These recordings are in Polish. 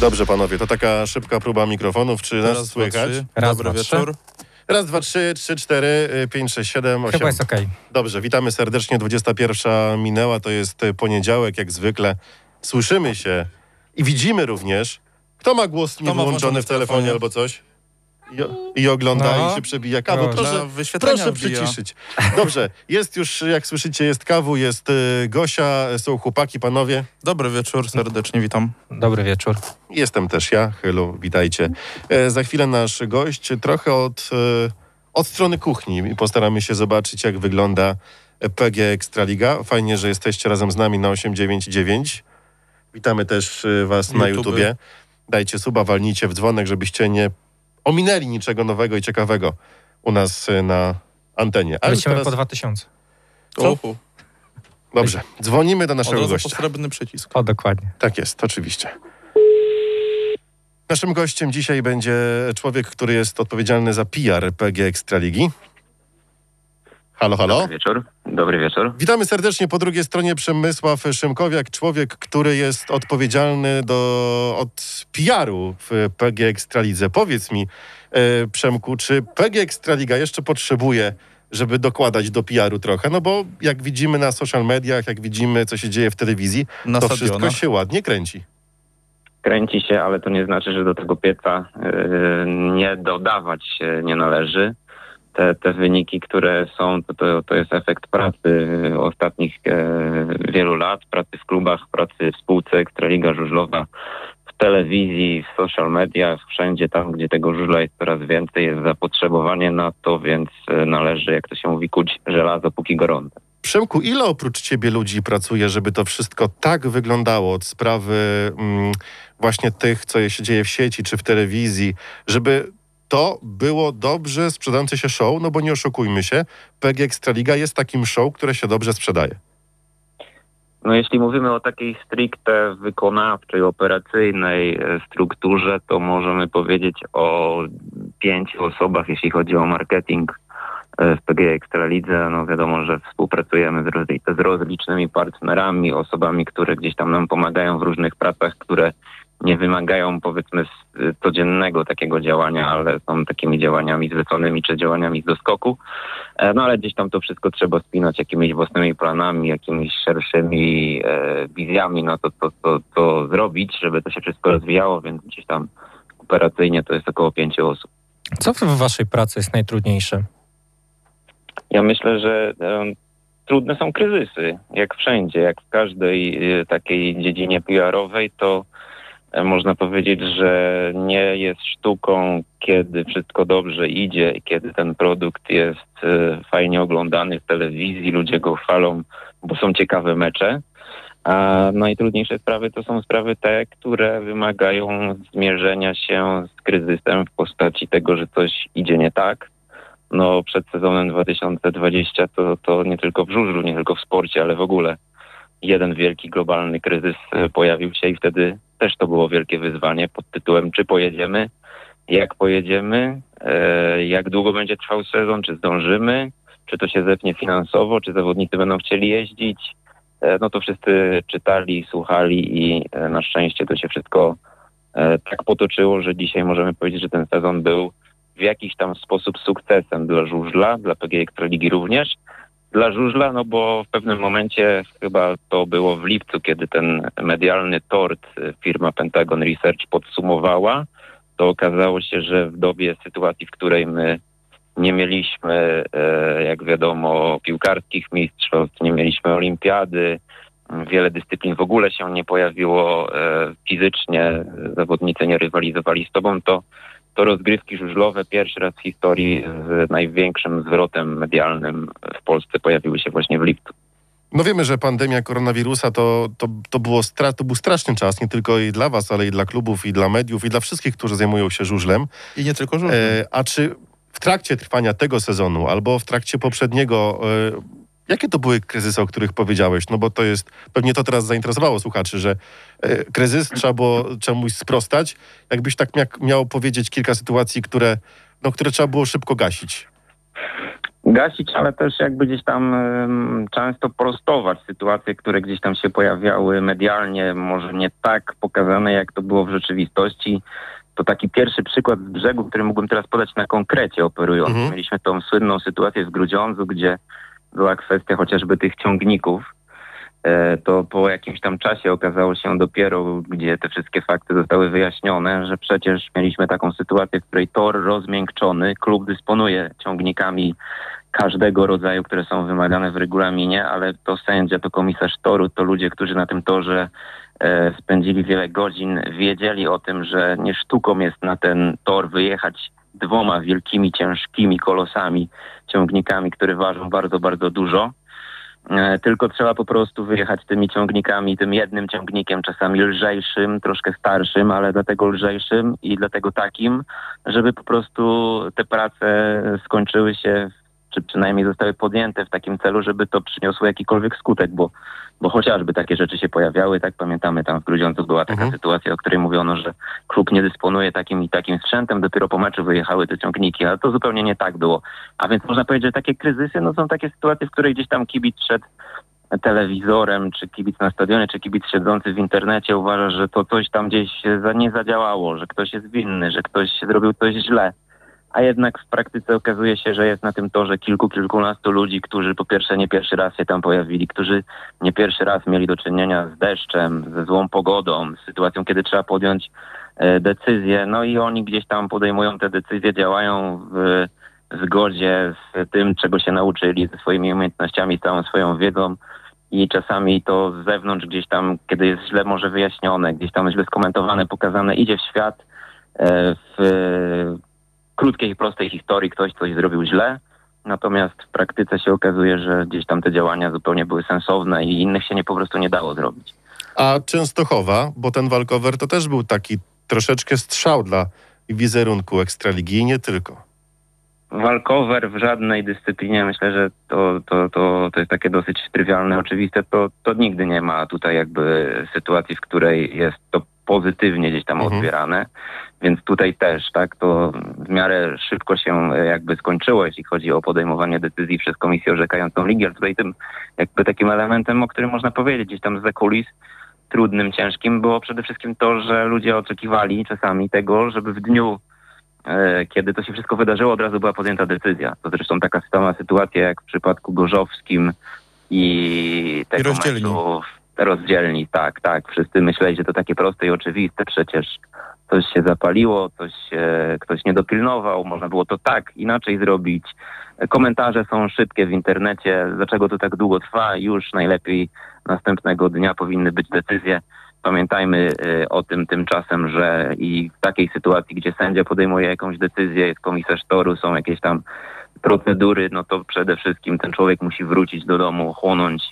Dobrze, panowie, to taka szybka próba mikrofonów. Czy nas Raz, słychać? Raz, Dobry dwa, wieczór. Raz, dwa, trzy, trzy, cztery, y, pięć, sześć, siedem, osiem. Chyba jest okej. Dobrze, witamy serdecznie. 21 minęła, to jest y, poniedziałek, jak zwykle. Słyszymy się i widzimy również, kto ma głos Kto ma włączony w telefonie? albo coś. I, I ogląda No. i się przebija kawu. Proszę. Proszę, Na proszę przyciszyć. Dobrze, jest już, jak słyszycie, jest kawu, jest y, Gosia, są chłopaki, panowie. Dobry wieczór, serdecznie witam. Dobry wieczór. Jestem też ja, Hylu, witajcie. E, za chwilę nasz gość, trochę od, e, od strony kuchni i postaramy się zobaczyć, jak wygląda PG Ekstraliga. Fajnie, że jesteście razem z nami na 899. Witamy też e, was na YouTube. YouTubie. Dajcie suba, walnijcie w dzwonek, żebyście nie ominęli niczego nowego i ciekawego u nas e, na antenie. Ale Lecimy teraz, po 2000. Co? dobrze, dzwonimy do Od naszego po gościa. srebrny przycisk. O, dokładnie. Tak jest, oczywiście. Naszym gościem dzisiaj będzie człowiek, który jest odpowiedzialny za PR PG Ekstraligi. Halo, halo. Dobry wieczór. Dobry wieczór. Witamy serdecznie po drugiej stronie Przemysław Szymkowiak, człowiek, który jest odpowiedzialny do, od PR-u w PG Ekstralidze. Powiedz mi, e, Przemku, czy PG Ekstraliga jeszcze potrzebuje, żeby dokładać do PR-u trochę? No bo jak widzimy na social mediach, jak widzimy, co się dzieje w telewizji, Na to wszystko się ładnie kręci. Kręci się, ale to nie znaczy, że do tego pieca yy, nie dodawać się nie należy. Te, te wyniki, które są, to, to, to jest efekt pracy ostatnich e, wielu lat, pracy w klubach, pracy w spółce Ekstraliga Żużlowa, w telewizji, w social mediach, wszędzie tam, gdzie tego żużla jest coraz więcej, jest zapotrzebowanie na to, więc e, należy, jak to się mówi, kuć żelazo póki gorące. Przemku, ile oprócz ciebie ludzi pracuje, żeby to wszystko tak wyglądało od sprawy mm, właśnie tych, co się dzieje w sieci czy w telewizji, żeby to było dobrze sprzedające się show, no bo nie oszukujmy się, PG Ekstraliga jest takim show, które się dobrze sprzedaje. No jeśli mówimy o takiej stricte wykonawczej, operacyjnej e, strukturze, to możemy powiedzieć o pięciu osobach, jeśli chodzi o marketing e, w PG Ekstralidze. No wiadomo, że współpracujemy z, rozli- z rozlicznymi partnerami, osobami, które gdzieś tam nam pomagają w różnych pracach, które nie wymagają powiedzmy s- codziennego takiego działania, ale są takimi działaniami zleconymi czy działaniami z doskoku. E, No ale gdzieś tam to wszystko trzeba spinać jakimiś własnymi planami, jakimiś szerszymi e, wizjami na to, co to, to zrobić, żeby to się wszystko rozwijało, więc gdzieś tam operacyjnie to jest około pięciu osób. Co w waszej pracy jest najtrudniejsze? Ja myślę, że trudne są kryzysy, jak wszędzie, jak w każdej e, takiej dziedzinie PR-owej, to można powiedzieć, że nie jest sztuką, kiedy wszystko dobrze idzie i kiedy ten produkt jest e, fajnie oglądany w telewizji, ludzie go chwalą, bo są ciekawe mecze. A najtrudniejsze sprawy to są sprawy te, które wymagają zmierzenia się z kryzysem w postaci tego, że coś idzie nie tak no przed sezonem 2020 to, to nie tylko w żużlu, nie tylko w sporcie, ale w ogóle jeden wielki globalny kryzys e, pojawił się i wtedy też to było wielkie wyzwanie pod tytułem czy pojedziemy, jak pojedziemy, e, jak długo będzie trwał sezon, czy zdążymy, czy to się zepnie finansowo, czy zawodnicy będą chcieli jeździć. E, no to wszyscy czytali, słuchali i na szczęście to się wszystko tak potoczyło, że dzisiaj możemy powiedzieć, że ten sezon był w jakiś tam sposób sukcesem dla żużla, dla PG Ekstraligi również. Dla żużla, no bo w pewnym momencie, chyba to było w lipcu, kiedy ten medialny tort y, firma Pentagon Research podsumowała, to okazało się, że w dobie sytuacji, w której my nie mieliśmy, e, jak wiadomo, piłkarskich mistrzostw, nie mieliśmy olimpiady, wiele dyscyplin w ogóle się nie pojawiło e, fizycznie, zawodnicy nie rywalizowali z tobą, to to rozgrywki żużlowe pierwszy raz w historii z największym zwrotem medialnym w Polsce pojawiły się właśnie w lipcu. No wiemy, że pandemia koronawirusa to, to, to, było stra- to był straszny czas, nie tylko i dla was, ale i dla klubów, i dla mediów, i dla wszystkich, którzy zajmują się żużlem. I nie tylko żużlu. E, a czy w trakcie trwania tego sezonu albo w trakcie poprzedniego, e, jakie to były kryzysy, o których powiedziałeś? No bo to jest, pewnie to teraz zainteresowało słuchaczy, że e, kryzys trzeba było czemuś sprostać. Jakbyś tak mia- miał powiedzieć kilka sytuacji, które, no, które trzeba było szybko gasić. gasić, ale też jakby gdzieś tam em, często prostować sytuacje, które gdzieś tam się pojawiały medialnie, może nie tak pokazane, jak to było w rzeczywistości. To taki pierwszy przykład z brzegu, który mógłbym teraz podać na konkrecie operując. Mhm. Mieliśmy tą słynną sytuację w Grudziądzu, gdzie była kwestia chociażby tych ciągników. E, To po jakimś tam czasie okazało się dopiero, gdzie te wszystkie fakty zostały wyjaśnione, że przecież mieliśmy taką sytuację, w której tor rozmiękczony, klub dysponuje ciągnikami każdego rodzaju, które są wymagane w regulaminie, ale to sędzia, to komisarz toru, to ludzie, którzy na tym torze e, spędzili wiele godzin, wiedzieli o tym, że nie sztuką jest na ten tor wyjechać dwoma wielkimi, ciężkimi kolosami, ciągnikami, które ważą bardzo, bardzo dużo. E, Tylko trzeba po prostu wyjechać tymi ciągnikami, tym jednym ciągnikiem, czasami lżejszym, troszkę starszym, ale dlatego lżejszym i dlatego takim, żeby po prostu te prace skończyły się, czy przynajmniej zostały podjęte w takim celu, żeby to przyniosło jakikolwiek skutek, bo, bo chociażby takie rzeczy się pojawiały, tak pamiętamy, tam w Grudziądzu była taka Mhm. sytuacja, o której mówiono, że klub nie dysponuje takim i takim sprzętem, dopiero po meczu wyjechały te ciągniki, ale to zupełnie nie tak było. A więc można powiedzieć, że takie kryzysy, no są takie sytuacje, w których gdzieś tam kibic przed telewizorem, czy kibic na stadionie, czy kibic siedzący w internecie uważa, że to coś tam gdzieś nie zadziałało, że ktoś jest winny, że ktoś zrobił coś źle. A jednak w praktyce okazuje się, że jest na tym torze kilku, kilkunastu ludzi, którzy po pierwsze nie pierwszy raz się tam pojawili, którzy nie pierwszy raz mieli do czynienia z deszczem, ze złą pogodą, z sytuacją, kiedy trzeba podjąć e, decyzje. No i oni gdzieś tam podejmują te decyzje, działają w zgodzie z tym, czego się nauczyli, ze swoimi umiejętnościami, całą swoją wiedzą i czasami to z zewnątrz gdzieś tam, kiedy jest źle może wyjaśnione, gdzieś tam źle skomentowane, pokazane, idzie w świat e, w krótkiej i prostej historii ktoś coś zrobił źle, natomiast w praktyce się okazuje, że gdzieś tam te działania zupełnie były sensowne i innych się nie po prostu nie dało zrobić. A Częstochowa, bo ten walkover to też był taki troszeczkę strzał dla wizerunku Ekstraligi i nie tylko. Walkover w żadnej dyscyplinie, myślę, że to, to, to, to jest takie dosyć trywialne, oczywiste, to, to nigdy nie ma tutaj jakby sytuacji, w której jest to pozytywnie gdzieś tam Mhm. odbierane, więc tutaj też, tak, to w miarę szybko się e, jakby skończyło, jeśli chodzi o podejmowanie decyzji przez komisję orzekającą ligi, ale tutaj tym jakby takim elementem, o którym można powiedzieć gdzieś tam z kulis, trudnym, ciężkim, było przede wszystkim to, że ludzie oczekiwali czasami tego, żeby w dniu e, kiedy to się wszystko wydarzyło, od razu była podjęta decyzja. To zresztą taka sama sytuacja jak w przypadku Gorzowskim i tego I meczu rozdzielni. Tak, tak. Wszyscy myśleli, że to takie proste i oczywiste. Przecież coś się zapaliło, coś e, ktoś nie dopilnował, można było to tak, inaczej zrobić. Komentarze są szybkie w internecie, dlaczego to tak długo trwa, już najlepiej następnego dnia powinny być decyzje. Pamiętajmy e, o tym tymczasem, że i w takiej sytuacji, gdzie sędzia podejmuje jakąś decyzję, jest komisarz toru, są jakieś tam procedury, no to przede wszystkim ten człowiek musi wrócić do domu, chłonąć,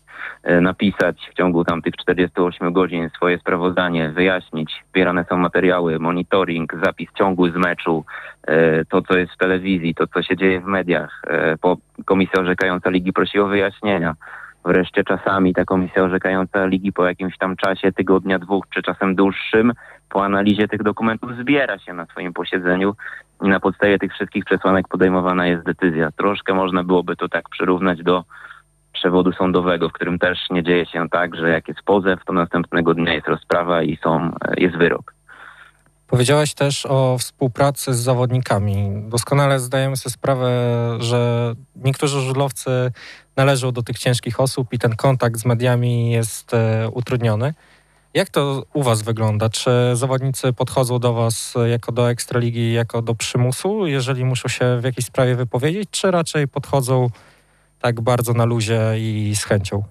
e, napisać w ciągu tam tych 48 godzin swoje sprawozdanie, wyjaśnić. Zbierane są materiały, monitoring, zapis ciągły z meczu, e, to co jest w telewizji, to co się dzieje w mediach. E, komisja orzekająca ligi prosi o wyjaśnienia. Wreszcie czasami ta komisja orzekająca ligi po jakimś tam czasie, tygodnia, dwóch, czy czasem dłuższym, po analizie tych dokumentów zbiera się na swoim posiedzeniu i na podstawie tych wszystkich przesłanek podejmowana jest decyzja. Troszkę można byłoby to tak przyrównać do przewodu sądowego, w którym też nie dzieje się tak, że jak jest pozew, to następnego dnia jest rozprawa i są, jest wyrok. Powiedziałeś też o współpracy z zawodnikami. Doskonale zdajemy sobie sprawę, że niektórzy żużlowcy należą do tych ciężkich osób i ten kontakt z mediami jest e, utrudniony. Jak to u Was wygląda? Czy zawodnicy podchodzą do Was jako do ekstraligi, jako do przymusu, jeżeli muszą się w jakiejś sprawie wypowiedzieć, czy raczej podchodzą tak bardzo na luzie i z chęcią?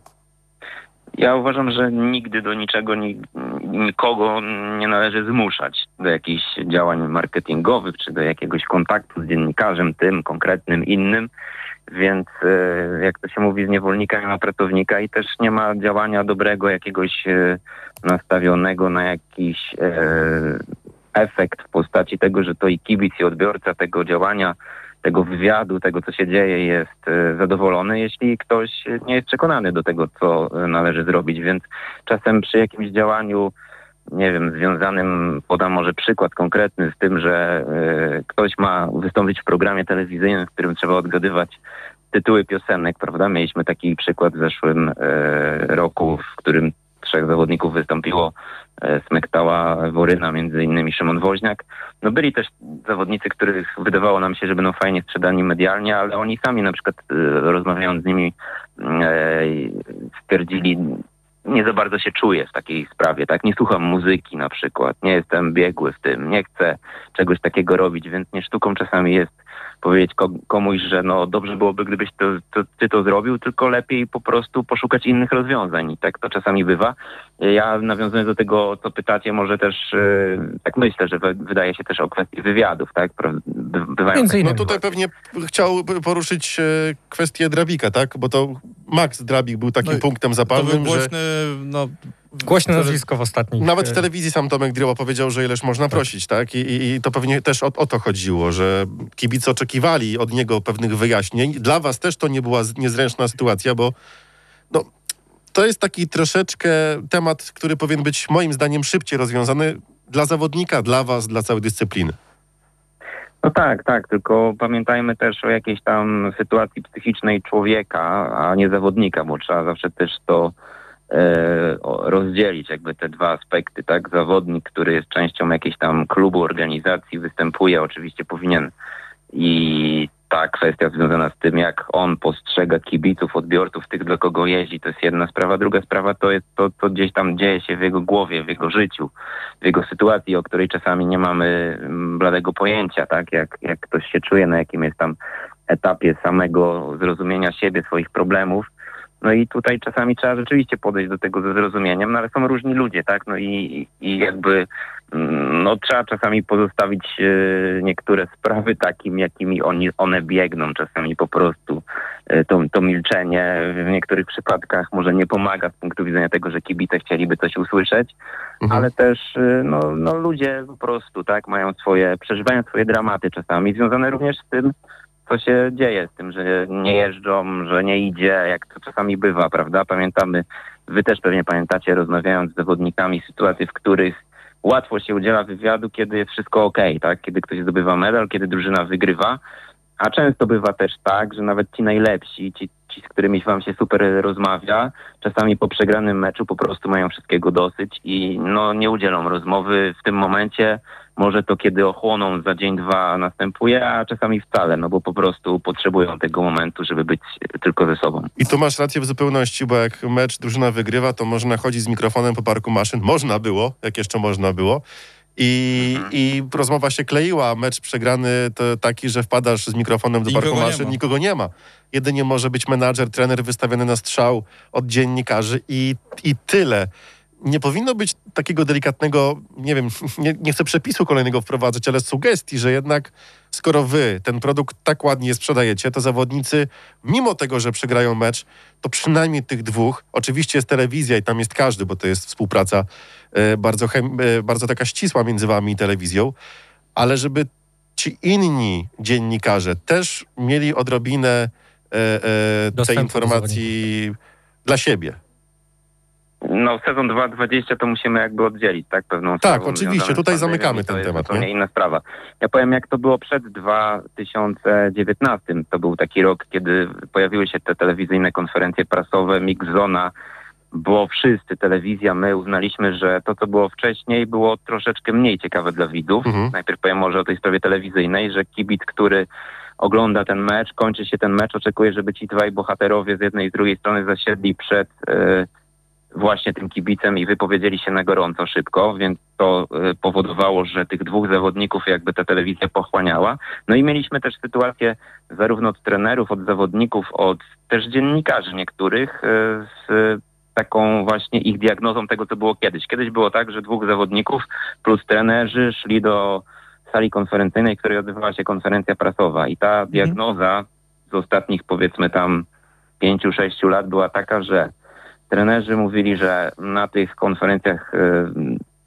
Ja uważam, że nigdy do niczego, ni, nikogo nie należy zmuszać do jakichś działań marketingowych, czy do jakiegoś kontaktu z dziennikarzem, tym konkretnym, innym. Więc e, jak to się mówi, z niewolnika nie ma pracownika i też nie ma działania dobrego, jakiegoś e, nastawionego na jakiś e, efekt w postaci tego, że to i kibic, i odbiorca tego działania, tego wywiadu, tego co się dzieje jest e, zadowolony, jeśli ktoś nie jest przekonany do tego, co e, należy zrobić. Więc czasem przy jakimś działaniu nie wiem, związanym, podam może przykład konkretny z tym, że e, ktoś ma wystąpić w programie telewizyjnym, w którym trzeba odgadywać tytuły piosenek, prawda? Mieliśmy taki przykład w zeszłym roku, w którym trzech zawodników wystąpiło e, Smektała, Woryna, między innymi Szymon Woźniak. No byli też zawodnicy, których wydawało nam się, że będą fajnie sprzedani medialnie, ale oni sami na przykład e, rozmawiając z nimi e, stwierdzili, nie za bardzo się czuję w takiej sprawie, tak? Nie słucham muzyki na przykład, nie jestem biegły w tym, nie chcę czegoś takiego robić, więc nie sztuką czasami jest powiedzieć ko- komuś, że no dobrze byłoby, gdybyś to, to, ty to zrobił, tylko lepiej po prostu poszukać innych rozwiązań. I tak to czasami bywa. Ja nawiązując do tego, co pytacie, może też e, tak myślę, że wydaje się też o kwestii wywiadów, tak? Bywają Między innymi. No tutaj pewnie chciał poruszyć e, kwestię Drabika, tak? Bo to Max Drabik był takim No punktem To był zapalnym, że głośny, no... Głośne nazwisko w ostatnich... nawet w e, telewizji sam Tomek Drioła powiedział, że ileż można prosić, tak? I, i, i to pewnie też o, o to chodziło, że kibice oczekiwali od niego pewnych wyjaśnień. Dla was też to nie była niezręczna sytuacja, bo no, to jest taki troszeczkę temat, który powinien być moim zdaniem szybciej rozwiązany dla zawodnika, dla was, dla całej dyscypliny. No tak, tak, tylko pamiętajmy też o jakiejś tam sytuacji psychicznej człowieka, a nie zawodnika, bo trzeba zawsze też to e, rozdzielić, jakby te dwa aspekty, tak? Zawodnik, który jest częścią jakiejś tam klubu, organizacji, występuje, oczywiście powinien i ta kwestia związana z tym, jak on postrzega kibiców, odbiorców, tych, do kogo jeździ, to jest jedna sprawa. Druga sprawa to jest to, co gdzieś tam dzieje się w jego głowie, w jego życiu, w jego sytuacji, o której czasami nie mamy mm, bladego pojęcia, tak? Jak, jak ktoś się czuje, na jakim jest tam etapie samego zrozumienia siebie, swoich problemów. No i tutaj czasami trzeba rzeczywiście podejść do tego ze zrozumieniem, no ale są różni ludzie, tak? No i, i jakby mm, no trzeba czasami pozostawić e, niektóre sprawy takim, jakimi oni, one biegną. Czasami po prostu e, to, to milczenie w niektórych przypadkach może nie pomaga z punktu widzenia tego, że kibice chcieliby coś usłyszeć, Mhm. ale też y, no, no ludzie po prostu tak mają swoje, przeżywają swoje dramaty czasami, związane również z tym, co się dzieje, z tym, że nie jeżdżą, że nie idzie, jak to czasami bywa, prawda? Pamiętamy, wy też pewnie pamiętacie, rozmawiając z zawodnikami, sytuacje, w których łatwo się udziela wywiadu, kiedy jest wszystko ok, tak? Kiedy ktoś zdobywa medal, kiedy drużyna wygrywa, a często bywa też tak, że nawet ci najlepsi, ci, ci z którymi wam się super rozmawia, czasami po przegranym meczu po prostu mają wszystkiego dosyć i no nie udzielą rozmowy w tym momencie. Może to kiedy ochłoną za dzień, dwa następuje, a czasami wcale, no bo po prostu potrzebują tego momentu, żeby być tylko ze sobą. I tu masz rację w zupełności, bo jak mecz drużyna wygrywa, to można chodzić z mikrofonem po parku maszyn. Można było, jak jeszcze można było. I, Mhm. I rozmowa się kleiła, mecz przegrany to taki, że wpadasz z mikrofonem do parku maszyn, ma. nikogo nie ma. Jedynie może być menadżer, trener wystawiony na strzał od dziennikarzy i, i tyle. Nie powinno być takiego delikatnego, nie wiem, nie, nie chcę przepisu kolejnego wprowadzać, ale sugestii, że jednak skoro wy ten produkt tak ładnie sprzedajecie, to zawodnicy, mimo tego, że przegrają mecz, to przynajmniej tych dwóch, oczywiście jest telewizja i tam jest każdy, bo to jest współpraca e, bardzo, chem, e, bardzo taka ścisła między wami i telewizją, ale żeby ci inni dziennikarze też mieli odrobinę e, e, tej informacji dla siebie. No sezon 2.20 to musimy jakby oddzielić, tak? Pewną Tak, oczywiście, tutaj zamykamy to ten jest temat, zupełnie nie? inna sprawa. Ja powiem, jak to było przed 2019. To był taki rok, kiedy pojawiły się te telewizyjne konferencje prasowe, Mixzona, bo wszyscy, telewizja, my uznaliśmy, że to, co było wcześniej, było troszeczkę mniej ciekawe dla widzów. Mhm. Najpierw powiem może o tej sprawie telewizyjnej, że kibic, który ogląda ten mecz, kończy się ten mecz, oczekuje, żeby ci dwaj bohaterowie z jednej i z drugiej strony zasiedli przed e, właśnie tym kibicem i wypowiedzieli się na gorąco szybko, więc to e, powodowało, że tych dwóch zawodników jakby ta telewizja pochłaniała. No i mieliśmy też sytuację zarówno od trenerów, od zawodników, od też dziennikarzy niektórych e, z taką właśnie ich diagnozą tego, co było kiedyś. Kiedyś było tak, że dwóch zawodników plus trenerzy szli do sali konferencyjnej, w której odbywała się konferencja prasowa i ta diagnoza z ostatnich powiedzmy tam pięciu, sześciu lat była taka, że trenerzy mówili, że na tych konferencjach y,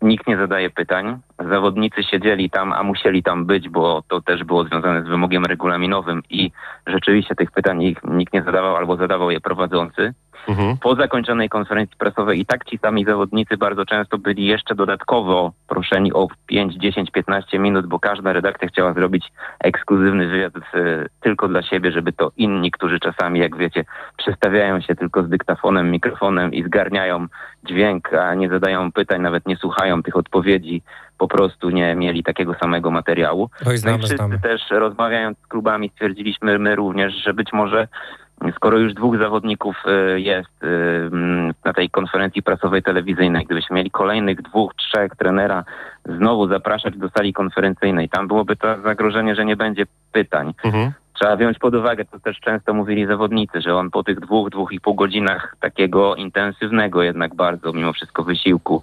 nikt nie zadaje pytań, zawodnicy siedzieli tam, a musieli tam być, bo to też było związane z wymogiem regulaminowym i rzeczywiście tych pytań ich nikt nie zadawał albo zadawał je prowadzący. Mhm. Po zakończonej konferencji prasowej i tak ci sami zawodnicy bardzo często byli jeszcze dodatkowo proszeni o 5, 10, 15 minut, bo każda redakcja chciała zrobić ekskluzywny wywiad z, tylko dla siebie, żeby to inni, którzy czasami, jak wiecie, przestawiają się tylko z dyktafonem, mikrofonem i zgarniają dźwięk, a nie zadają pytań, nawet nie słuchają tych odpowiedzi, po prostu nie mieli takiego samego materiału. Oj, No i znamy, wszyscy znamy. też rozmawiając z klubami stwierdziliśmy my również, że być może skoro już dwóch zawodników y, jest mm, na tej konferencji prasowej telewizyjnej, gdybyśmy mieli kolejnych dwóch, trzech trenera znowu zapraszać do sali konferencyjnej, tam byłoby to zagrożenie, że nie będzie pytań. Mhm. Trzeba wziąć pod uwagę, co też często mówili zawodnicy, że on po tych dwóch, dwóch i pół godzinach takiego intensywnego jednak bardzo mimo wszystko wysiłku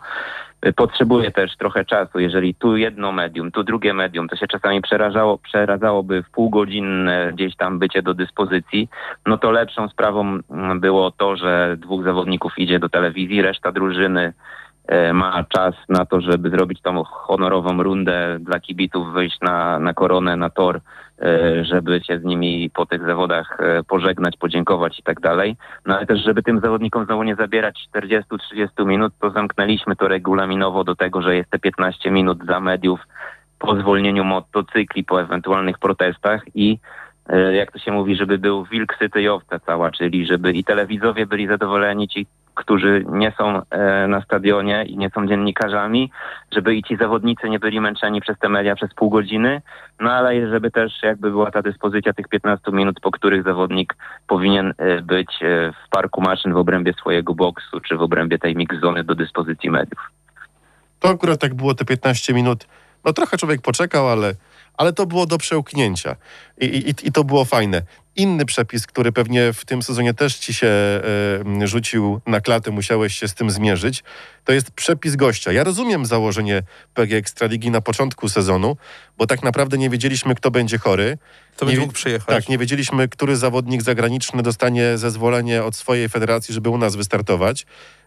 potrzebuje też trochę czasu. Jeżeli tu jedno medium, tu drugie medium, to się czasami przerażało, przeradzałoby w półgodzinne gdzieś tam bycie do dyspozycji, no to lepszą sprawą było to, że dwóch zawodników idzie do telewizji, reszta drużyny ma czas na to, żeby zrobić tą honorową rundę dla kibiców, wyjść na, na koronę, na tor, e, żeby się z nimi po tych zawodach e, pożegnać, podziękować i tak dalej. No ale też, żeby tym zawodnikom znowu nie zabierać 40-30 minut, to zamknęliśmy to regulaminowo do tego, że jest te 15 minut dla mediów po zwolnieniu motocykli, po ewentualnych protestach i e, jak to się mówi, żeby był wilk syty i owca cała, czyli żeby i telewidzowie byli zadowoleni, ci, którzy nie są e, na stadionie i nie są dziennikarzami, żeby i ci zawodnicy nie byli męczeni przez te media przez pół godziny, no ale żeby też jakby była ta dyspozycja tych 15 minut, po których zawodnik powinien e, być e, w parku maszyn w obrębie swojego boksu, czy w obrębie tej mix zony do dyspozycji mediów. To akurat tak było te 15 minut. No trochę człowiek poczekał, ale, ale to było do przełknięcia. I, i, I to było fajne. Inny przepis, który pewnie w tym sezonie też ci się e, rzucił na klatę, musiałeś się z tym zmierzyć, to jest przepis gościa. Ja rozumiem założenie PG Ekstraligi na początku sezonu, bo tak naprawdę nie wiedzieliśmy, kto będzie chory. To Nie będzie mógł przyjechać. Tak, nie wiedzieliśmy, który zawodnik zagraniczny dostanie zezwolenie od swojej federacji, żeby u nas wystartować.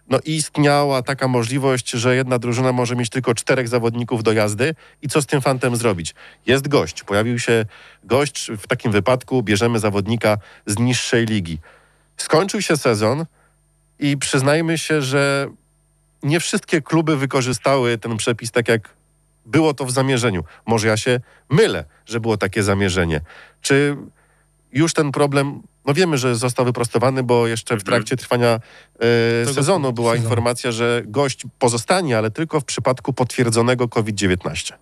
No istniała taka możliwość, że jedna drużyna może mieć tylko czterech zawodników do jazdy i co z tym fantem zrobić? Jest gość, pojawił się gość, w takim wypadku bierzemy zawodnika z niższej ligi. Skończył się sezon i przyznajmy się, że nie wszystkie kluby wykorzystały ten przepis tak jak było to w zamierzeniu. Może ja się mylę, że było takie zamierzenie. Czy już ten problem, no wiemy, że został wyprostowany, bo jeszcze w trakcie trwania e, sezonu była sezonu. informacja, że gość pozostanie, ale tylko w przypadku potwierdzonego COVID-19.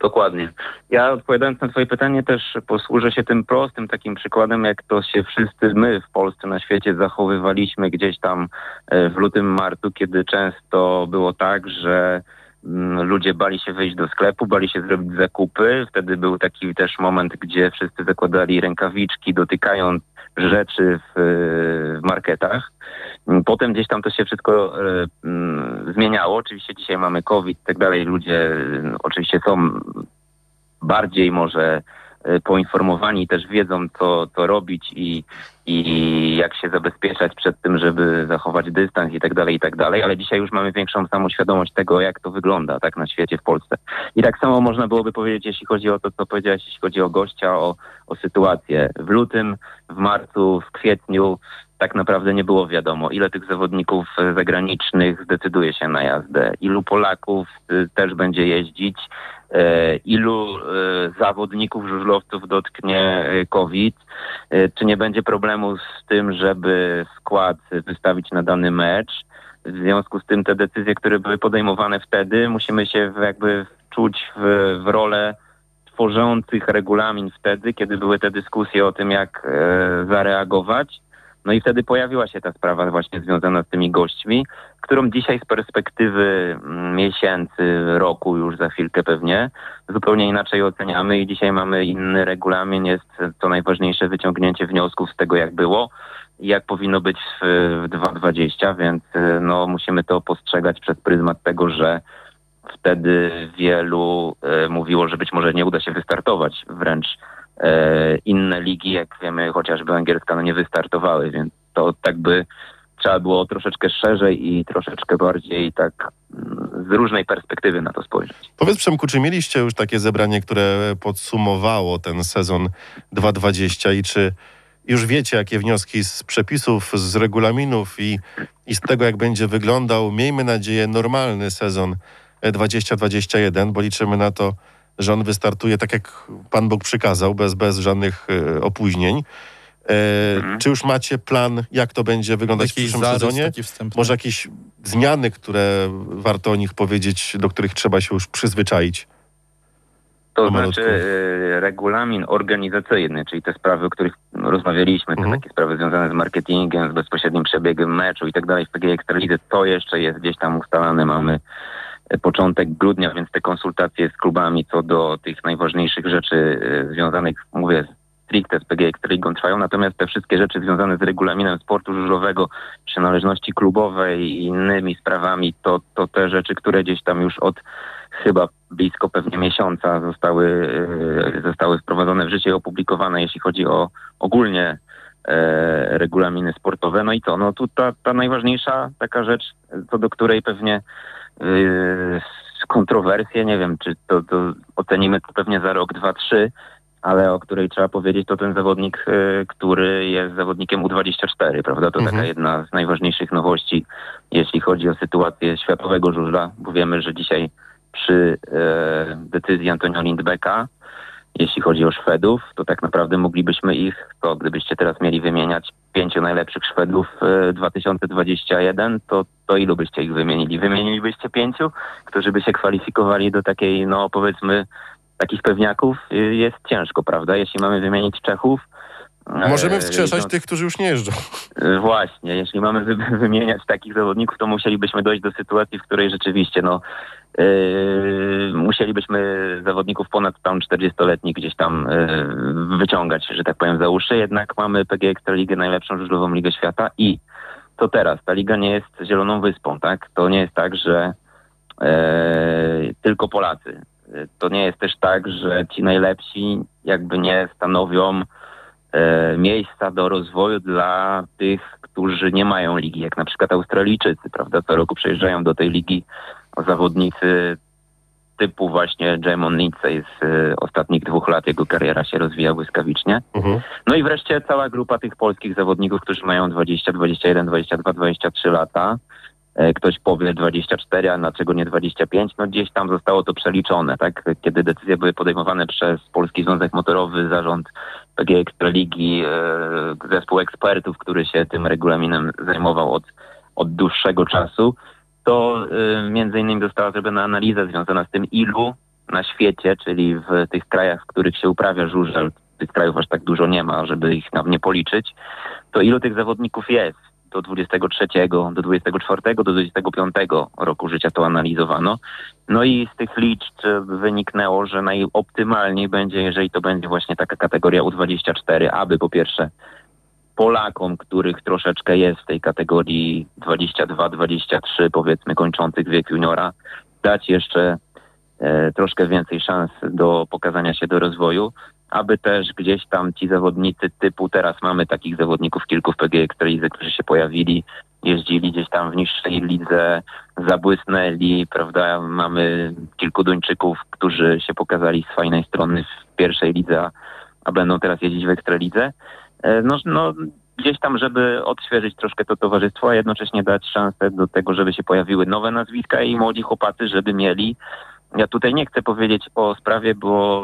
Dokładnie. Ja odpowiadając na twoje pytanie też posłużę się tym prostym takim przykładem, jak to się wszyscy my w Polsce, na świecie zachowywaliśmy gdzieś tam e, w lutym, marcu, kiedy często było tak, że mm, ludzie bali się wyjść do sklepu, bali się zrobić zakupy. Wtedy był taki też moment, gdzie wszyscy zakładali rękawiczki, dotykając rzeczy w, w marketach. Mm, Potem gdzieś tam to się wszystko e, mm, zmieniało. Oczywiście dzisiaj mamy COVID i tak dalej. Ludzie e, oczywiście są bardziej może e, poinformowani, też wiedzą, co, co robić i, i jak się zabezpieczać przed tym, żeby zachować dystans i tak dalej, i tak dalej. Ale dzisiaj już mamy większą samoświadomość tego, jak to wygląda tak na świecie, w Polsce. I tak samo można byłoby powiedzieć, jeśli chodzi o to, co powiedziałeś, jeśli chodzi o gościa, o, o sytuację. W lutym, w marcu, w kwietniu tak naprawdę nie było wiadomo, ile tych zawodników e, zagranicznych zdecyduje się na jazdę, ilu Polaków e, też będzie jeździć, e, ilu zawodników, żużlowców dotknie COVID, czy nie będzie problemu z tym, żeby skład wystawić na dany mecz. W związku z tym te decyzje, które były podejmowane wtedy, musimy się jakby wczuć w, w rolę tworzących regulamin wtedy, kiedy były te dyskusje o tym, jak zareagować. No i wtedy pojawiła się ta sprawa właśnie związana z tymi gośćmi, którą dzisiaj z perspektywy mm, miesięcy, roku już za chwilkę pewnie, zupełnie inaczej oceniamy i dzisiaj mamy inny regulamin. Jest co najważniejsze wyciągnięcie wniosków z tego, jak było jak powinno być w, w 2.20, więc y, no, musimy to postrzegać przez pryzmat tego, że wtedy wielu e, mówiło, że być może nie uda się wystartować. Wręcz inne ligi, jak wiemy, chociażby angielska, no nie wystartowały, więc to tak by trzeba było troszeczkę szerzej i troszeczkę bardziej tak z różnej perspektywy na to spojrzeć. Powiedz Przemku, czy mieliście już takie zebranie, które podsumowało ten sezon 2020 i czy już wiecie, jakie wnioski z przepisów, z regulaminów i, i z tego, jak będzie wyglądał, miejmy nadzieję, normalny sezon 2021, bo liczymy na to, że on wystartuje tak, jak Pan Bóg przykazał, bez, bez żadnych e, opóźnień. E, Mhm. Czy już macie plan, jak to będzie wyglądać w Jakiś przyszłym zarys sezonie? Może jakieś zmiany, które warto o nich powiedzieć, do których trzeba się już przyzwyczaić? To znaczy e, regulamin organizacyjny, czyli te sprawy, o których rozmawialiśmy, te Mhm. takie sprawy związane z marketingiem, z bezpośrednim przebiegiem meczu i tak dalej w PG Ekstralidze, to jeszcze jest gdzieś tam ustalane. Mamy początek grudnia, więc te konsultacje z klubami co do tych najważniejszych rzeczy e, związanych, mówię, stricte z PG Ekstraligą trwają, natomiast te wszystkie rzeczy związane z regulaminem sportu żużlowego, przynależności klubowej i innymi sprawami, to, to te rzeczy, które gdzieś tam już od chyba blisko pewnie miesiąca zostały, e, zostały wprowadzone w życie i opublikowane, jeśli chodzi o ogólnie regulaminy sportowe. No i co? No tu ta, ta najważniejsza taka rzecz, co do której pewnie e, kontrowersje, nie wiem, czy to, to ocenimy to pewnie za rok, dwa, trzy, ale o której trzeba powiedzieć, to ten zawodnik, e, który jest zawodnikiem U24, prawda? To Mhm. taka jedna z najważniejszych nowości, jeśli chodzi o sytuację światowego żużla, bo wiemy, że dzisiaj przy e, decyzji Antonio Lindbecka, jeśli chodzi o Szwedów, to tak naprawdę moglibyśmy ich, to gdybyście teraz mieli wymieniać pięciu najlepszych Szwedów e, 2021, to, to ilu byście ich wymienili? Wymienilibyście pięciu, którzy by się kwalifikowali do takiej, no powiedzmy, takich pewniaków? Y, Jest ciężko, prawda? Jeśli mamy wymienić Czechów, e, Możemy wskrzeszać idąc- tych, którzy już nie jeżdżą. Właśnie, jeśli mamy wy wymieniać takich zawodników, to musielibyśmy dojść do sytuacji, w której rzeczywiście no, musielibyśmy zawodników ponad tam 40-letnich gdzieś tam yy, wyciągać, że tak powiem, za uszy. Jednak mamy PG Ekstraligę, najlepszą żużlową ligę świata i to teraz, ta liga nie jest zieloną wyspą, tak? To nie jest tak, że e, tylko Polacy. To nie jest też tak, że ci najlepsi jakby nie stanowią miejsca do rozwoju dla tych, którzy nie mają ligi, jak na przykład Australijczycy, prawda? Co roku przyjeżdżają do tej ligi zawodnicy typu właśnie Jamon Lindsay z e, ostatnich dwóch lat. Jego kariera się rozwija błyskawicznie. Mhm. No i wreszcie cała grupa tych polskich zawodników, którzy mają 20, 21, 22, 23 lata. E, Ktoś powie 24, a dlaczego nie 25? No gdzieś tam zostało to przeliczone, tak? Kiedy decyzje były podejmowane przez Polski Związek Motorowy, zarząd PG Ekstraligi, e, zespół ekspertów, który się tym regulaminem zajmował od, od dłuższego czasu, to e, między innymi została zrobiona analiza związana z tym, ilu na świecie, czyli w tych krajach, w których się uprawia żużel, tych krajów aż tak dużo nie ma, żeby ich nam nie policzyć, to ilu tych zawodników jest do 23, do 24, do 25 roku życia to analizowano. No i z tych liczb wyniknęło, że najoptymalniej będzie, jeżeli to będzie właśnie taka kategoria U24, aby po pierwsze Polakom, których troszeczkę jest w tej kategorii 22-23, powiedzmy kończących wiek juniora, dać jeszcze e, troszkę więcej szans do pokazania się do rozwoju, aby też gdzieś tam ci zawodnicy typu, teraz mamy takich zawodników kilku w PG którzy się pojawili, jeździli gdzieś tam w niższej lidze, zabłysnęli, prawda, mamy kilku Duńczyków, którzy się pokazali z fajnej strony w pierwszej lidze, a, a będą teraz jeździć w Ekstralidze. E, No, no gdzieś tam, żeby odświeżyć troszkę to towarzystwo, a jednocześnie dać szansę do tego, żeby się pojawiły nowe nazwiska i młodzi chłopacy, żeby mieli ja tutaj nie chcę powiedzieć o sprawie, bo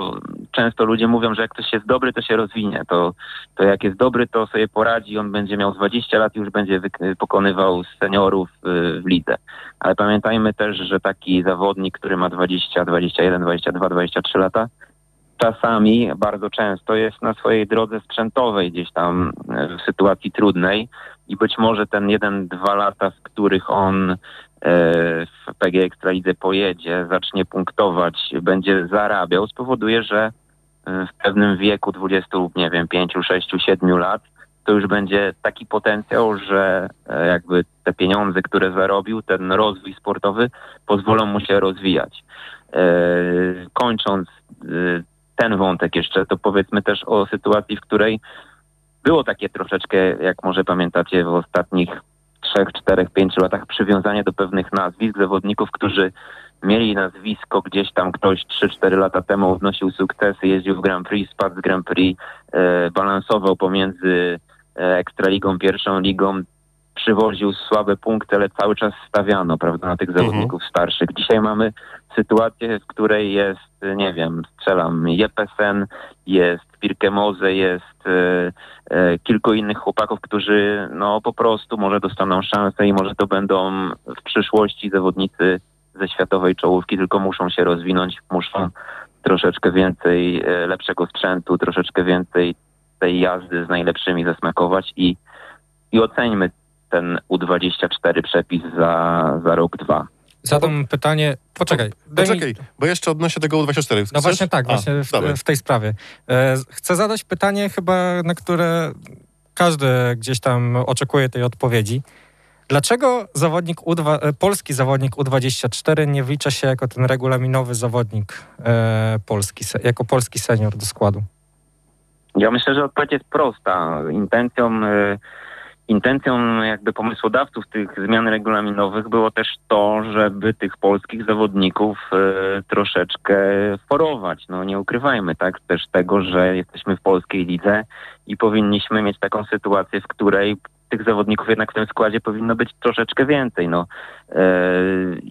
często ludzie mówią, że jak ktoś jest dobry, to się rozwinie. To, to jak jest dobry, to sobie poradzi, on będzie miał 20 lat i już będzie pokonywał seniorów y, w lidze. Ale pamiętajmy też, że taki zawodnik, który ma 20, 21, 22, 23 lata, czasami bardzo często jest na swojej drodze sprzętowej gdzieś tam y, w sytuacji trudnej i być może ten jeden, dwa lata, w których on e, w PG Ekstralidze pojedzie, zacznie punktować, będzie zarabiał, spowoduje, że e, w pewnym wieku 20, nie wiem, 5, 6, 7 lat, to już będzie taki potencjał, że e, jakby te pieniądze, które zarobił, ten rozwój sportowy pozwolą mu się rozwijać. E, Kończąc e, ten wątek jeszcze, to powiedzmy też o sytuacji, w której było takie troszeczkę, jak może pamiętacie, w ostatnich trzech, czterech, pięciu latach przywiązanie do pewnych nazwisk zawodników, którzy mieli nazwisko gdzieś tam ktoś 3-4 lata temu odnosił sukcesy, jeździł w Grand Prix, spadł z Grand Prix, e, balansował pomiędzy e, Ekstraligą, pierwszą ligą, przywoził słabe punkty, ale cały czas stawiano, prawda, na tych zawodników starszych. Dzisiaj mamy sytuację, w której jest, nie wiem, strzelam, Jepesen, jest Pirkemoze, jest e, e, kilku innych chłopaków, którzy no po prostu może dostaną szansę i może to będą w przyszłości zawodnicy ze światowej czołówki, tylko muszą się rozwinąć, muszą troszeczkę więcej e, lepszego sprzętu, troszeczkę więcej tej jazdy z najlepszymi zasmakować i, i oceńmy ten U24 przepis za, za rok, dwa. Zadam pytanie. Poczekaj. daj mi- Poczekaj, bo jeszcze odnoszę tego U24. No Chcesz? właśnie tak, A, właśnie w, w tej sprawie. E, Chcę zadać pytanie chyba, na które każdy gdzieś tam oczekuje tej odpowiedzi. Dlaczego zawodnik U2, e, polski zawodnik U24 nie wlicza się jako ten regulaminowy zawodnik e, polski, jako polski senior do składu? Ja myślę, że odpowiedź jest prosta. Intencją, y, intencją jakby pomysłodawców tych zmian regulaminowych było też to, żeby tych polskich zawodników y, troszeczkę forować. No nie ukrywajmy tak też tego, że jesteśmy w polskiej lidze i powinniśmy mieć taką sytuację, w której tych zawodników jednak w tym składzie powinno być troszeczkę więcej. No, e,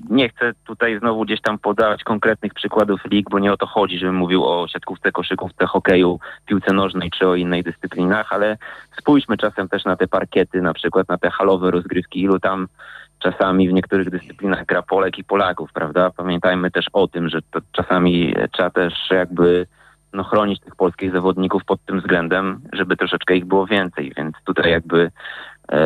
nie chcę tutaj znowu gdzieś tam podawać konkretnych przykładów lig, bo nie o to chodzi, żebym mówił o siatkówce, koszykówce, hokeju, piłce nożnej czy o innej dyscyplinach, ale spójrzmy czasem też na te parkiety, na przykład na te halowe rozgrywki, ilu tam czasami w niektórych dyscyplinach gra Polek i Polaków, prawda? Pamiętajmy też o tym, że to czasami trzeba też jakby no, chronić tych polskich zawodników pod tym względem, żeby troszeczkę ich było więcej, więc tutaj jakby e,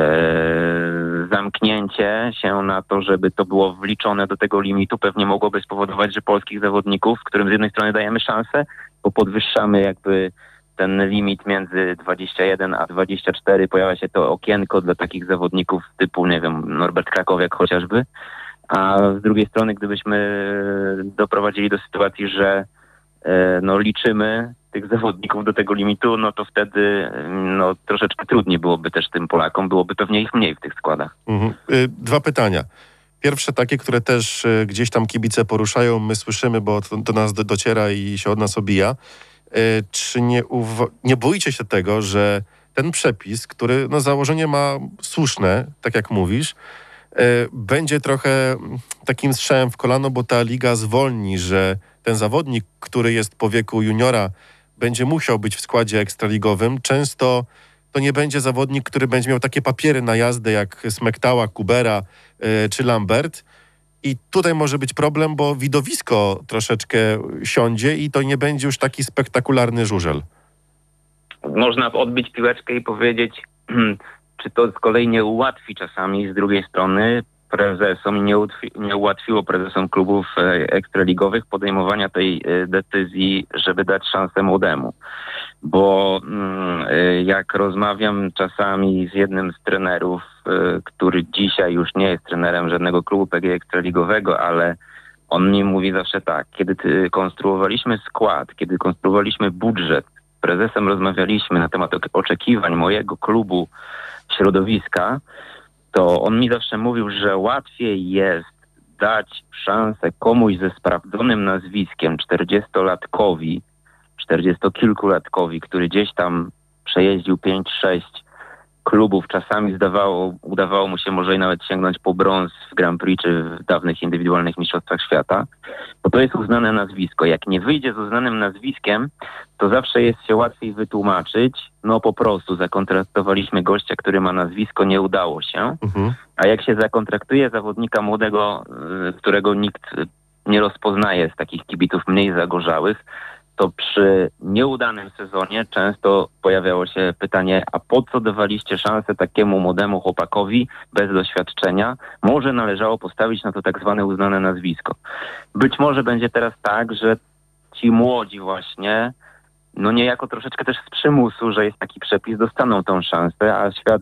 zamknięcie się na to, żeby to było wliczone do tego limitu pewnie mogłoby spowodować, że polskich zawodników, którym z jednej strony dajemy szansę, bo podwyższamy jakby ten limit między 21 a 24, pojawia się to okienko dla takich zawodników typu, nie wiem, Norbert Krakowiak chociażby, a z drugiej strony gdybyśmy doprowadzili do sytuacji, że no, liczymy tych zawodników do tego limitu, no to wtedy no, troszeczkę trudniej byłoby też tym Polakom, byłoby pewnie ich mniej w tych składach. Mhm. Y, Dwa pytania. Pierwsze takie, które też y, gdzieś tam kibice poruszają, my słyszymy, bo to do nas do, dociera i się od nas obija. Y, Czy nie, nie boicie się tego, że ten przepis, który no, założenie ma słuszne, tak jak mówisz, będzie trochę mm, takim strzałem w kolano, bo ta liga zwolni, że ten zawodnik, który jest po wieku juniora, będzie musiał być w składzie ekstraligowym. Często to nie będzie zawodnik, który będzie miał takie papiery na jazdę jak Smektała, Kubera y, czy Lambert. I tutaj może być problem, bo widowisko troszeczkę siądzie i to nie będzie już taki spektakularny żużel. Można odbić piłeczkę i powiedzieć, czy to z kolei nie ułatwi czasami z drugiej strony prezesom i nie, nie ułatwiło prezesom klubów e, ekstraligowych podejmowania tej e, decyzji, żeby dać szansę młodemu. Bo mm, e, jak rozmawiam czasami z jednym z trenerów, który dzisiaj już nie jest trenerem żadnego klubu PG ekstraligowego, ale on mi mówi zawsze tak, kiedy konstruowaliśmy skład, kiedy konstruowaliśmy budżet, prezesem rozmawialiśmy na temat oczekiwań mojego klubu środowiska, to on mi zawsze mówił, że łatwiej jest dać szansę komuś ze sprawdzonym nazwiskiem 40-latkowi, 40-kilkulatkowi, który gdzieś tam przejeździł 5-6 klubów, czasami zdawało, udawało mu się może i nawet sięgnąć po brąz w Grand Prix czy w dawnych indywidualnych mistrzostwach świata, bo to jest uznane nazwisko. Jak nie wyjdzie z uznanym nazwiskiem, to zawsze jest się łatwiej wytłumaczyć, no po prostu zakontraktowaliśmy gościa, który ma nazwisko, nie udało się, Mhm. a jak się zakontraktuje zawodnika młodego, y, którego nikt nie rozpoznaje z takich kibiców mniej zagorzałych, to przy nieudanym sezonie często pojawiało się pytanie, a po co dawaliście szansę takiemu młodemu chłopakowi bez doświadczenia? Może należało postawić na to tak zwane uznane nazwisko. Być może będzie teraz tak, że ci młodzi właśnie, no niejako troszeczkę też z przymusu, że jest taki przepis, dostaną tą szansę, a świat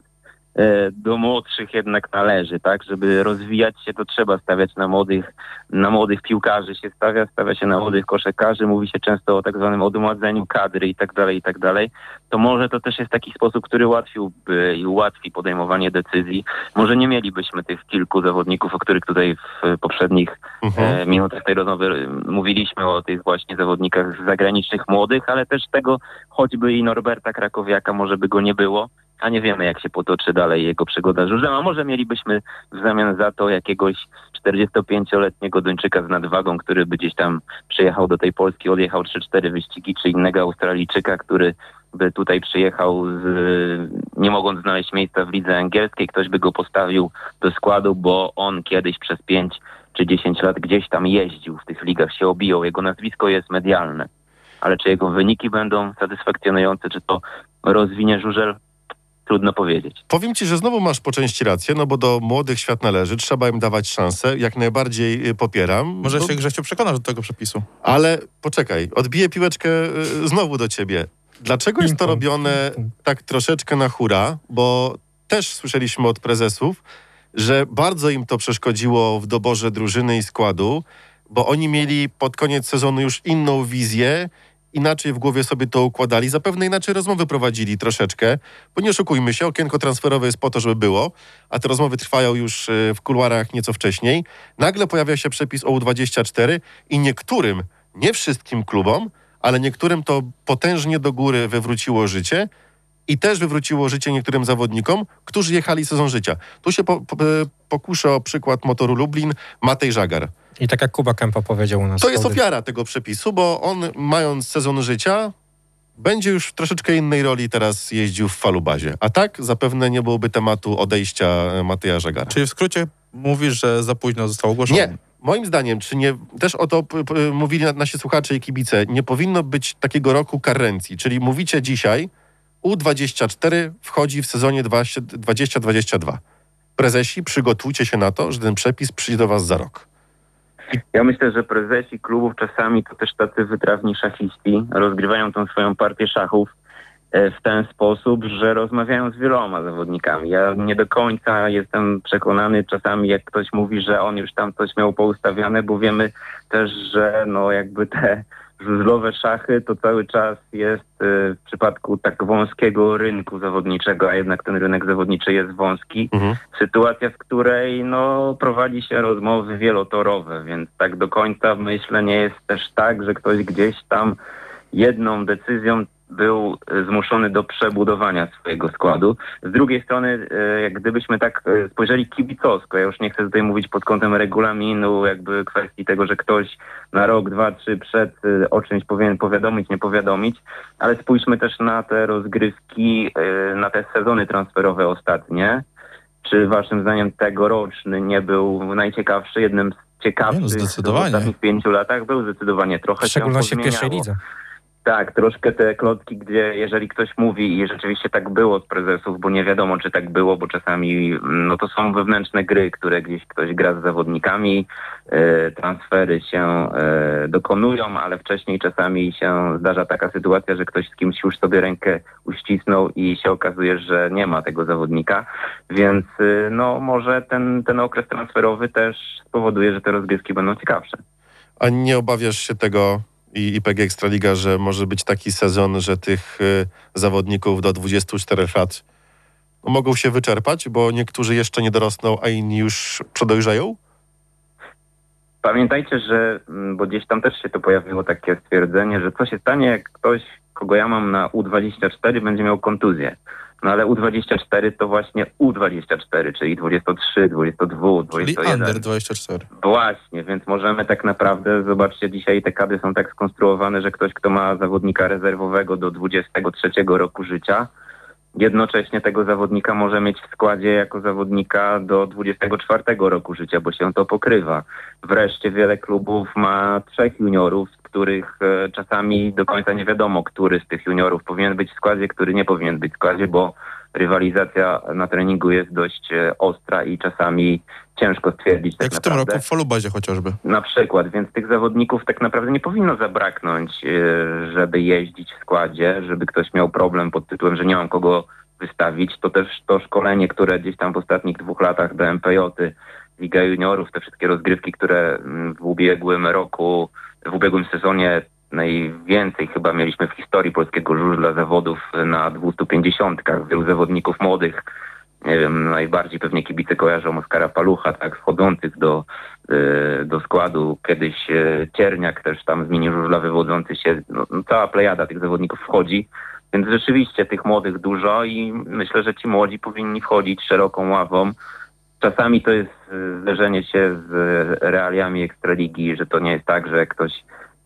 do młodszych jednak należy, tak? Żeby rozwijać się, to trzeba stawiać na młodych, na młodych piłkarzy się stawia, stawia się na młodych koszykarzy, mówi się często o tak zwanym odmładzeniu kadry i tak dalej, i tak dalej. To może to też jest taki sposób, który ułatwiłby i ułatwi podejmowanie decyzji. Może nie mielibyśmy tych kilku zawodników, o których tutaj w poprzednich Mhm. e, minutach tej rozmowy e, mówiliśmy o tych właśnie zawodnikach zagranicznych młodych, ale też tego choćby i Norberta Krakowiaka może by go nie było, a nie wiemy jak się potoczy dalej jego przygoda z a może mielibyśmy w zamian za to jakiegoś 45-letniego Duńczyka z nadwagą, który by gdzieś tam przyjechał do tej Polski, odjechał 3-4 wyścigi, czy innego Australijczyka, który by tutaj przyjechał z, nie mogąc znaleźć miejsca w lidze angielskiej, ktoś by go postawił do składu, bo on kiedyś przez 5 czy 10 lat gdzieś tam jeździł w tych ligach, się obijał. Jego nazwisko jest medialne. Ale czy jego wyniki będą satysfakcjonujące, czy to rozwinie żużel, trudno powiedzieć. Powiem ci, że znowu masz po części rację, no bo do młodych świat należy, trzeba im dawać szansę, jak najbardziej y, popieram. Może Bo- się Grzesiu przekonasz do tego przepisu. Ale poczekaj, odbiję piłeczkę y, znowu do ciebie. Dlaczego jest to robione tak troszeczkę na hura? Bo też słyszeliśmy od prezesów, że bardzo im to przeszkodziło w doborze drużyny i składu, bo oni mieli pod koniec sezonu już inną wizję, inaczej w głowie sobie to układali, zapewne inaczej rozmowy prowadzili troszeczkę, bo nie oszukujmy się, okienko transferowe jest po to, żeby było, a te rozmowy trwają już y, w kuluarach nieco wcześniej. Nagle pojawia się przepis o U24 i niektórym, nie wszystkim klubom, ale niektórym to potężnie do góry wywróciło życie i też wywróciło życie niektórym zawodnikom, którzy jechali sezon życia. Tu się po, po, pokuszę o przykład motoru Lublin, Matej Żagar. I tak jak Kuba Kępa powiedział u nas. To jest ofiara tego przepisu, bo on mając sezon życia będzie już w troszeczkę innej roli teraz jeździł w falubazie. A tak zapewne nie byłoby tematu odejścia e, Mateja Żagara. Czyli w skrócie mówisz, że za późno został ogłoszony. Nie. Moim zdaniem, czy nie, też o to mówili na- nasi słuchacze i kibice, nie powinno być takiego roku karencji. Czyli mówicie dzisiaj, U24 wchodzi w sezonie 20 2022. Prezesi, przygotujcie się na to, że ten przepis przyjdzie do was za rok. Ja myślę, że prezesi klubów czasami to też tacy wytrawni szachiści rozgrywają tą swoją partię szachów e, w ten sposób, że rozmawiają z wieloma zawodnikami. Ja nie do końca jestem przekonany czasami, jak ktoś mówi, że on już tam coś miał poustawiane, bo wiemy też, że no jakby te żużlowe szachy to cały czas jest e, w przypadku tak wąskiego rynku zawodniczego, a jednak ten rynek zawodniczy jest wąski, Mhm. sytuacja, w której no, prowadzi się rozmowy wielotorowe, więc tak do końca myślę nie jest też tak, że ktoś gdzieś tam jedną decyzją był e, zmuszony do przebudowania swojego składu. Z drugiej strony, e, jak gdybyśmy tak e, spojrzeli kibicowsko, ja już nie chcę tutaj mówić pod kątem regulaminu, jakby kwestii tego, że ktoś na rok, dwa, trzy przed o czymś powinien powiadomić, nie powiadomić, ale spójrzmy też na te rozgrywki, na te sezony transferowe ostatnie. Czy waszym zdaniem tegoroczny nie był najciekawszy, jednym z ciekawszych Nie, no w ostatnich pięciu latach? Był zdecydowanie trochę W szczególności się w pierwszej lidze. Tak, troszkę te klotki, gdzie jeżeli ktoś mówi i rzeczywiście tak było z prezesów, bo nie wiadomo, czy tak było, bo czasami mm, no to są wewnętrzne gry, które gdzieś ktoś gra z zawodnikami, e, transfery się e, dokonują, ale wcześniej czasami się zdarza taka sytuacja, że ktoś z kimś już sobie rękę uścisnął i się okazuje, że nie ma tego zawodnika, więc e, no może ten, ten okres transferowy też spowoduje, że te rozgrywki będą ciekawsze. A nie obawiasz się tego i, i PG Ekstraliga, że może być taki sezon, że tych y, zawodników do 24 lat mogą się wyczerpać, bo niektórzy jeszcze nie dorosną, a inni już przedojrzeją? Pamiętajcie, że, mm, bo gdzieś tam też się to pojawiło takie stwierdzenie, że co się stanie, jak ktoś, kogo ja mam na U24, będzie miał kontuzję. No ale U24 to właśnie U24, czyli 23, 22, Czyli 21. Under 24. Właśnie, więc możemy tak naprawdę, zobaczcie, dzisiaj te kady są tak skonstruowane, że ktoś, kto ma zawodnika rezerwowego do 23 roku życia, jednocześnie tego zawodnika może mieć w składzie jako zawodnika do 24 roku życia, bo się to pokrywa. Wreszcie wiele klubów ma trzech juniorów, z których e, czasami do końca nie wiadomo, który z tych juniorów powinien być w składzie, który nie powinien być w składzie, bo rywalizacja na treningu jest dość e, ostra i czasami ciężko stwierdzić tak Jak w tym roku w Folubazie chociażby. Na przykład, więc tych zawodników tak naprawdę nie powinno zabraknąć, e, żeby jeździć w składzie, żeby ktoś miał problem pod tytułem, że nie mam kogo wystawić. To też to szkolenie, które gdzieś tam w ostatnich dwóch latach do MPJ, Liga Juniorów, te wszystkie rozgrywki, które mm, w ubiegłym roku, w ubiegłym sezonie najwięcej chyba mieliśmy w historii polskiego żużla zawodów na 250. Wielu zawodników młodych, nie wiem, najbardziej pewnie kibice kojarzą Oskara Palucha, tak, wchodzących do, y, do składu. Kiedyś y, Cierniak też tam zmienił żużla wywodzący się. No, no, cała plejada tych zawodników wchodzi. Więc rzeczywiście tych młodych dużo i myślę, że ci młodzi powinni wchodzić szeroką ławą. Czasami to jest y, zderzenie się z realiami Ekstraligi, że to nie jest tak, że ktoś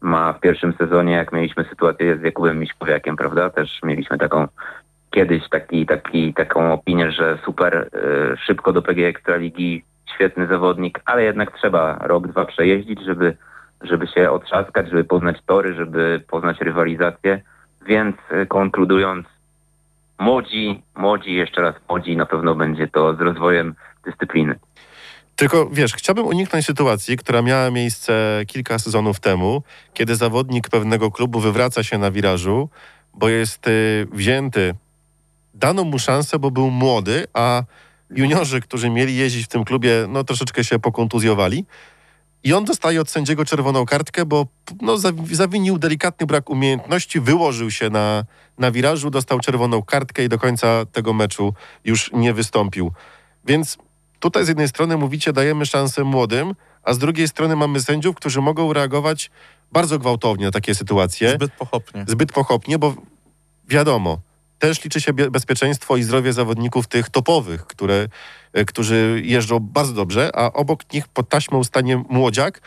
ma w pierwszym sezonie, jak mieliśmy sytuację z Jakubem Miśkowiakiem, prawda? Też mieliśmy taką kiedyś taki, taki, taką opinię, że super y, szybko do PG Ekstraligi, świetny zawodnik, ale jednak trzeba rok, dwa przejeździć, żeby, żeby się otrzaskać, żeby poznać tory, żeby poznać rywalizację. Więc y, konkludując, młodzi, młodzi, jeszcze raz młodzi, na pewno będzie to z rozwojem dyscypliny. Tylko wiesz, chciałbym uniknąć sytuacji, która miała miejsce kilka sezonów temu, kiedy zawodnik pewnego klubu wywraca się na wirażu, bo jest y, wzięty, dano mu szansę, bo był młody, a juniorzy, którzy mieli jeździć w tym klubie, no troszeczkę się pokontuzjowali. I on dostaje od sędziego czerwoną kartkę, bo no, zawinił delikatny brak umiejętności, wyłożył się na, na wirażu, dostał czerwoną kartkę i do końca tego meczu już nie wystąpił. Więc tutaj z jednej strony mówicie, dajemy szansę młodym, a z drugiej strony mamy sędziów, którzy mogą reagować bardzo gwałtownie na takie sytuacje. Zbyt pochopnie. Zbyt pochopnie, bo wiadomo, też liczy się bezpieczeństwo i zdrowie zawodników tych topowych, które, e, którzy jeżdżą bardzo dobrze, a obok nich pod taśmą stanie młodziak,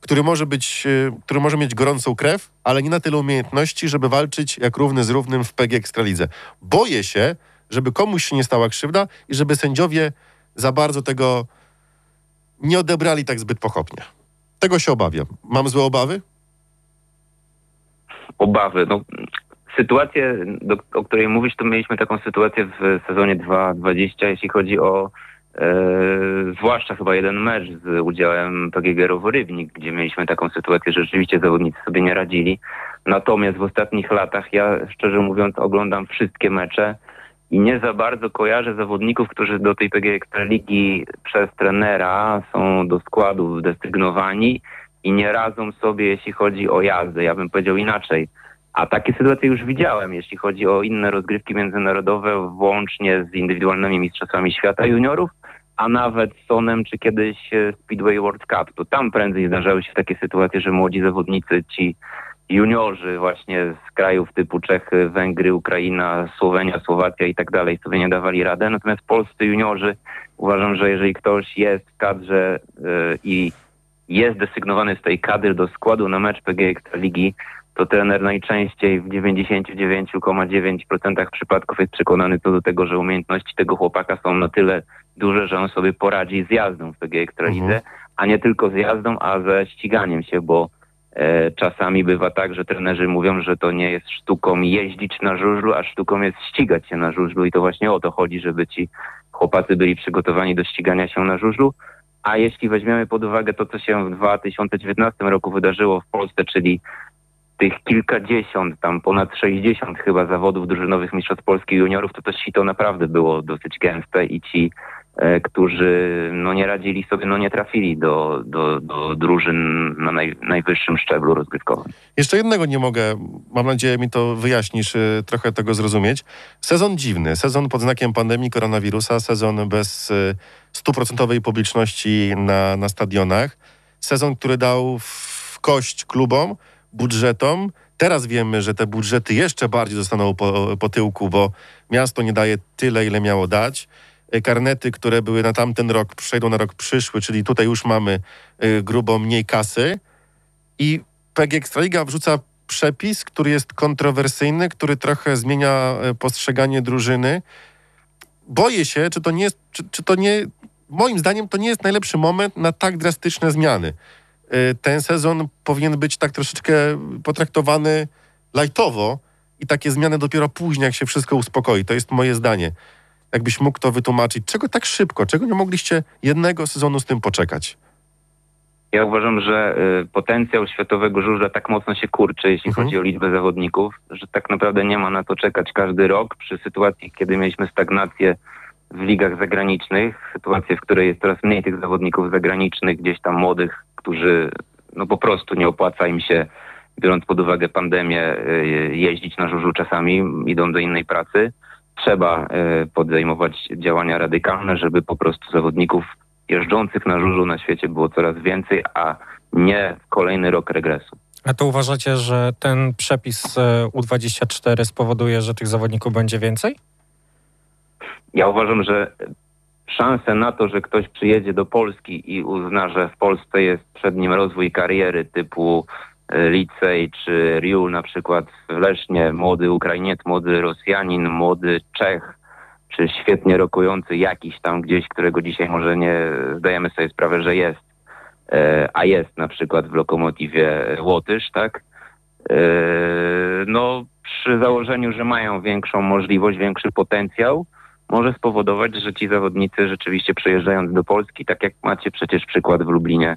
który może być, e, który może mieć gorącą krew, ale nie na tyle umiejętności, żeby walczyć jak równy z równym w PG Ekstralidze. Boję się, żeby komuś się nie stała krzywda i żeby sędziowie za bardzo tego nie odebrali tak zbyt pochopnie. Tego się obawiam. Mam złe obawy? Obawy. No, sytuację, do, o której mówisz, to mieliśmy taką sytuację w sezonie 2.20, jeśli chodzi o e, zwłaszcza chyba jeden mecz z udziałem PGG Roworybnik, gdzie mieliśmy taką sytuację, że rzeczywiście zawodnicy sobie nie radzili. Natomiast w ostatnich latach ja szczerze mówiąc oglądam wszystkie mecze i nie za bardzo kojarzę zawodników, którzy do tej PG Ekstraligi przez trenera są do składu desygnowani i nie radzą sobie, jeśli chodzi o jazdę. Ja bym powiedział inaczej. A takie sytuacje już widziałem, jeśli chodzi o inne rozgrywki międzynarodowe, włącznie z indywidualnymi mistrzostwami świata juniorów, a nawet Sonem czy kiedyś Speedway World Cup. To tam prędzej zdarzały się takie sytuacje, że młodzi zawodnicy, ci juniorzy właśnie z krajów typu Czechy, Węgry, Ukraina, Słowenia, Słowacja i tak dalej sobie nie dawali radę. Natomiast polscy juniorzy uważam, że jeżeli ktoś jest w kadrze yy, i jest desygnowany z tej kadry do składu na mecz PG Ekstraligi, to trener najczęściej w 99,9% przypadków jest przekonany co do tego, że umiejętności tego chłopaka są na tyle duże, że on sobie poradzi z jazdą w PG Ekstralidze, mhm. a nie tylko z jazdą, a ze ściganiem się, bo czasami bywa tak, że trenerzy mówią, że to nie jest sztuką jeździć na żużlu, a sztuką jest ścigać się na żużlu i to właśnie o to chodzi, żeby ci chłopacy byli przygotowani do ścigania się na żużlu. A jeśli weźmiemy pod uwagę to, co się w 2019 roku wydarzyło w Polsce, czyli tych kilkadziesiąt, tam ponad 60 chyba zawodów drużynowych mistrzostw Polski juniorów, to to sito naprawdę było dosyć gęste i ci, e, którzy no, nie radzili sobie, no nie trafili do, do, do drużyn na naj, najwyższym szczeblu rozgrywkowym. Jeszcze jednego nie mogę, mam nadzieję mi to wyjaśnisz, e, trochę tego zrozumieć. Sezon dziwny, sezon pod znakiem pandemii koronawirusa, sezon bez e, stuprocentowej publiczności na, na stadionach, sezon, który dał w kość klubom, budżetom. Teraz wiemy, że te budżety jeszcze bardziej zostaną po, po tyłku, bo miasto nie daje tyle, ile miało dać. E, karnety, które były na tamten rok, przejdą na rok przyszły, czyli tutaj już mamy y, grubo mniej kasy. I PG Ekstraliga wrzuca przepis, który jest kontrowersyjny, który trochę zmienia e, postrzeganie drużyny. Boję się, czy to nie jest, czy, czy to nie, moim zdaniem to nie jest najlepszy moment na tak drastyczne zmiany. Y, ten sezon powinien być tak troszeczkę potraktowany lajtowo i takie zmiany dopiero później, jak się wszystko uspokoi. To jest moje zdanie. Jakbyś mógł to wytłumaczyć. Czego tak szybko? Czego nie mogliście jednego sezonu z tym poczekać? Ja uważam, że y, potencjał światowego żużla tak mocno się kurczy, jeśli Mhm. chodzi o liczbę zawodników, że tak naprawdę nie ma na to czekać każdy rok przy sytuacji, kiedy mieliśmy stagnację w ligach zagranicznych, sytuację, w której jest coraz mniej tych zawodników zagranicznych, gdzieś tam młodych, którzy no po prostu nie opłaca im się, biorąc pod uwagę pandemię, y, jeździć na żużlu czasami, idą do innej pracy. Trzeba y, podejmować działania radykalne, żeby po prostu zawodników jeżdżących na żużlu na świecie było coraz więcej, a nie kolejny rok regresu. A to uważacie, że ten przepis e, U24 spowoduje, że tych zawodników będzie więcej? Ja uważam, że szanse na to, że ktoś przyjedzie do Polski i uzna, że w Polsce jest przed nim rozwój kariery typu e, Licej czy Riul na przykład w Lesznie, młody Ukrainiec, młody Rosjanin, młody Czech, czy świetnie rokujący jakiś tam gdzieś, którego dzisiaj może nie zdajemy sobie sprawę, że jest, e, a jest na przykład w Lokomotywie Łotysz, tak? E, No, przy założeniu, że mają większą możliwość, większy potencjał, może spowodować, że ci zawodnicy rzeczywiście przyjeżdżając do Polski, tak jak macie przecież przykład w Lublinie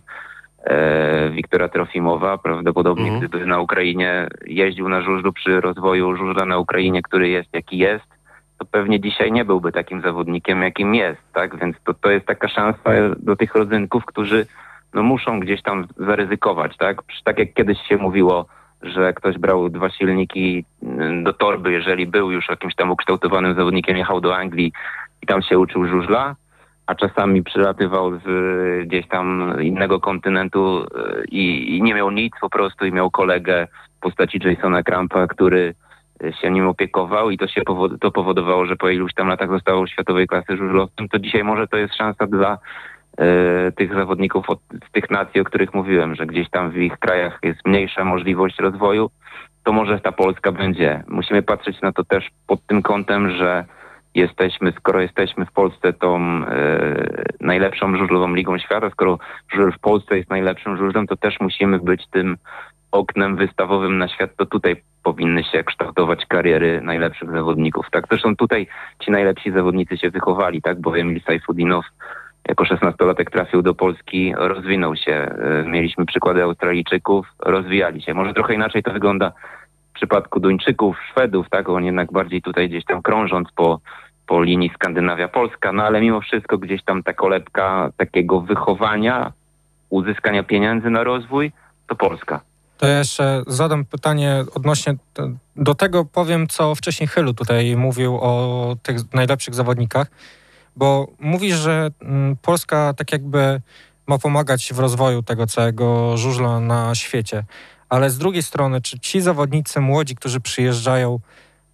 Wiktora Trofimowa, prawdopodobnie Mhm. gdyby na Ukrainie jeździł na żużlu przy rozwoju żużla na Ukrainie, który jest jaki jest, to pewnie dzisiaj nie byłby takim zawodnikiem, jakim jest, tak? Więc to, to jest taka szansa do tych rodzynków, którzy no, muszą gdzieś tam zaryzykować, tak? Przy- Tak jak kiedyś się mówiło, że ktoś brał dwa silniki mm, do torby, jeżeli był już jakimś tam ukształtowanym zawodnikiem, jechał do Anglii i tam się uczył żużla, a czasami przylatywał z gdzieś tam innego kontynentu y, i, i nie miał nic po prostu i miał kolegę w postaci Jasona Krampa, który się nim opiekował i to się to powodowało, że po iluś tam latach został światowej klasy żużlowcem, to dzisiaj może to jest szansa dla e, tych zawodników od, z tych nacji, o których mówiłem, że gdzieś tam w ich krajach jest mniejsza możliwość rozwoju, to może ta Polska będzie. Musimy patrzeć na to też pod tym kątem, że jesteśmy, skoro jesteśmy w Polsce tą e, najlepszą żużlową ligą świata, skoro żużel w Polsce jest najlepszym żużlem, to też musimy być tym oknem wystawowym na świat, to tutaj powinny się kształtować kariery najlepszych zawodników. Tak, zresztą tutaj ci najlepsi zawodnicy się wychowali, tak, bo Emil Sajfudinow jako 16-latek trafił do Polski, rozwinął się. E, Mieliśmy przykłady Australijczyków, rozwijali się. Może trochę inaczej to wygląda w przypadku Duńczyków, Szwedów, tak? Oni jednak bardziej tutaj gdzieś tam krążąc po, po linii Skandynawia-Polska, no ale mimo wszystko gdzieś tam ta kolebka takiego wychowania, uzyskania pieniędzy na rozwój, to Polska. To ja jeszcze zadam pytanie odnośnie do tego, powiem, co wcześniej Chylu tutaj mówił o tych najlepszych zawodnikach, bo mówi, że mm, Polska tak jakby ma pomagać w rozwoju tego całego żużla na świecie. Ale z drugiej strony, czy ci zawodnicy młodzi, którzy przyjeżdżają,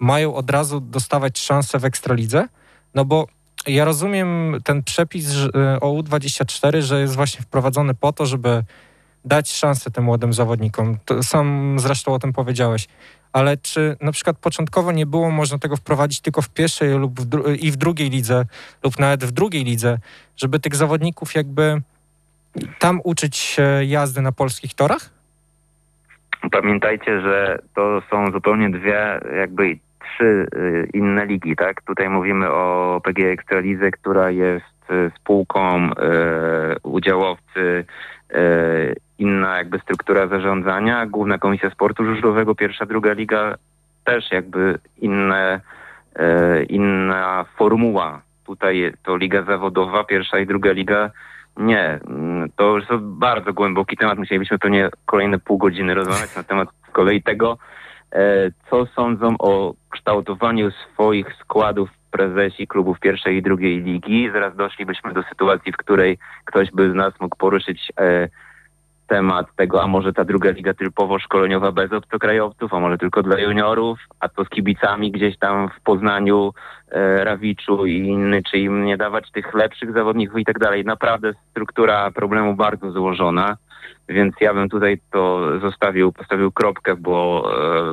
mają od razu dostawać szansę w Ekstralidze? No bo ja rozumiem ten przepis że- o U24, że jest właśnie wprowadzony po to, żeby dać szansę tym młodym zawodnikom. Sam zresztą o tym powiedziałeś. Ale czy na przykład początkowo nie było można tego wprowadzić tylko w pierwszej lub w i w drugiej lidze, lub nawet w drugiej lidze, żeby tych zawodników jakby tam uczyć się jazdy na polskich torach? Pamiętajcie, że to są zupełnie dwie, jakby trzy y, inne ligi, tak? Tutaj mówimy o PG Ekstralidze, która jest y, spółką, y, udziałowcy, inna jakby struktura zarządzania, Główna Komisja Sportu Żużlowego, pierwsza, druga liga, też jakby inne, inna formuła. Tutaj to liga zawodowa, pierwsza i druga liga nie, to już jest bardzo głęboki temat. Musielibyśmy pewnie kolejne pół godziny rozmawiać na temat z kolei tego, co sądzą o kształtowaniu swoich składów prezesi klubów pierwszej i drugiej ligi. Zaraz doszlibyśmy do sytuacji, w której ktoś by z nas mógł poruszyć e, temat tego, a może ta druga liga typowo szkoleniowa bez obcokrajowców, a może tylko dla juniorów, a to z kibicami gdzieś tam w Poznaniu, e, Rawiczu i inny, czy im nie dawać tych lepszych zawodników i tak dalej. Naprawdę struktura problemu bardzo złożona, więc ja bym tutaj to zostawił, postawił kropkę, bo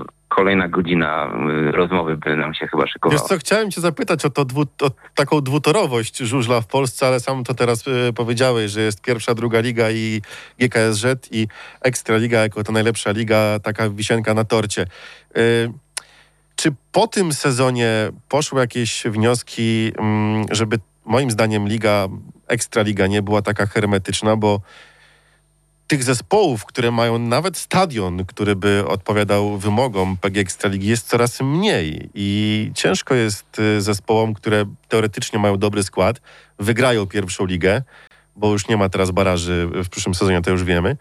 e, kolejna godzina e, rozmowy by nam się chyba szykowała. Wiesz co, chciałem cię zapytać o, to dwu, o taką dwutorowość żużla w Polsce, ale sam to teraz y, powiedziałeś, że jest pierwsza, druga liga i GKSZ i Ekstraliga jako ta najlepsza liga, taka wisienka na torcie. Y, czy po tym sezonie poszły jakieś wnioski, mm, żeby moim zdaniem liga, Ekstraliga nie była taka hermetyczna, bo tych zespołów, które mają nawet stadion, który by odpowiadał wymogom PG Ekstraligi jest coraz mniej i ciężko jest y, zespołom, które teoretycznie mają dobry skład, wygrają pierwszą ligę, bo już nie ma teraz baraży w przyszłym sezonie, to już wiemy.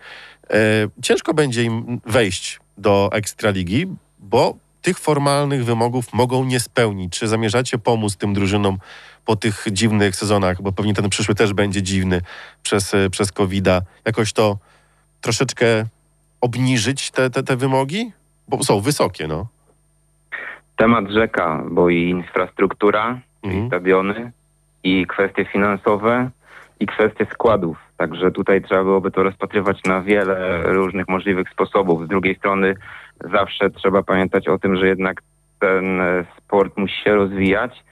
E, ciężko będzie im wejść do Ekstraligi, bo tych formalnych wymogów mogą nie spełnić. Czy zamierzacie pomóc tym drużynom po tych dziwnych sezonach, bo pewnie ten przyszły też będzie dziwny przez, e, przez COVID-a, jakoś to troszeczkę obniżyć te, te, te wymogi? Bo są wysokie, no. Temat rzeka, bo i infrastruktura, Mhm. i stadiony, i kwestie finansowe, i kwestie składów. Także tutaj trzeba byłoby to rozpatrywać na wiele różnych możliwych sposobów. Z drugiej strony zawsze trzeba pamiętać o tym, że jednak ten e, sport musi się rozwijać.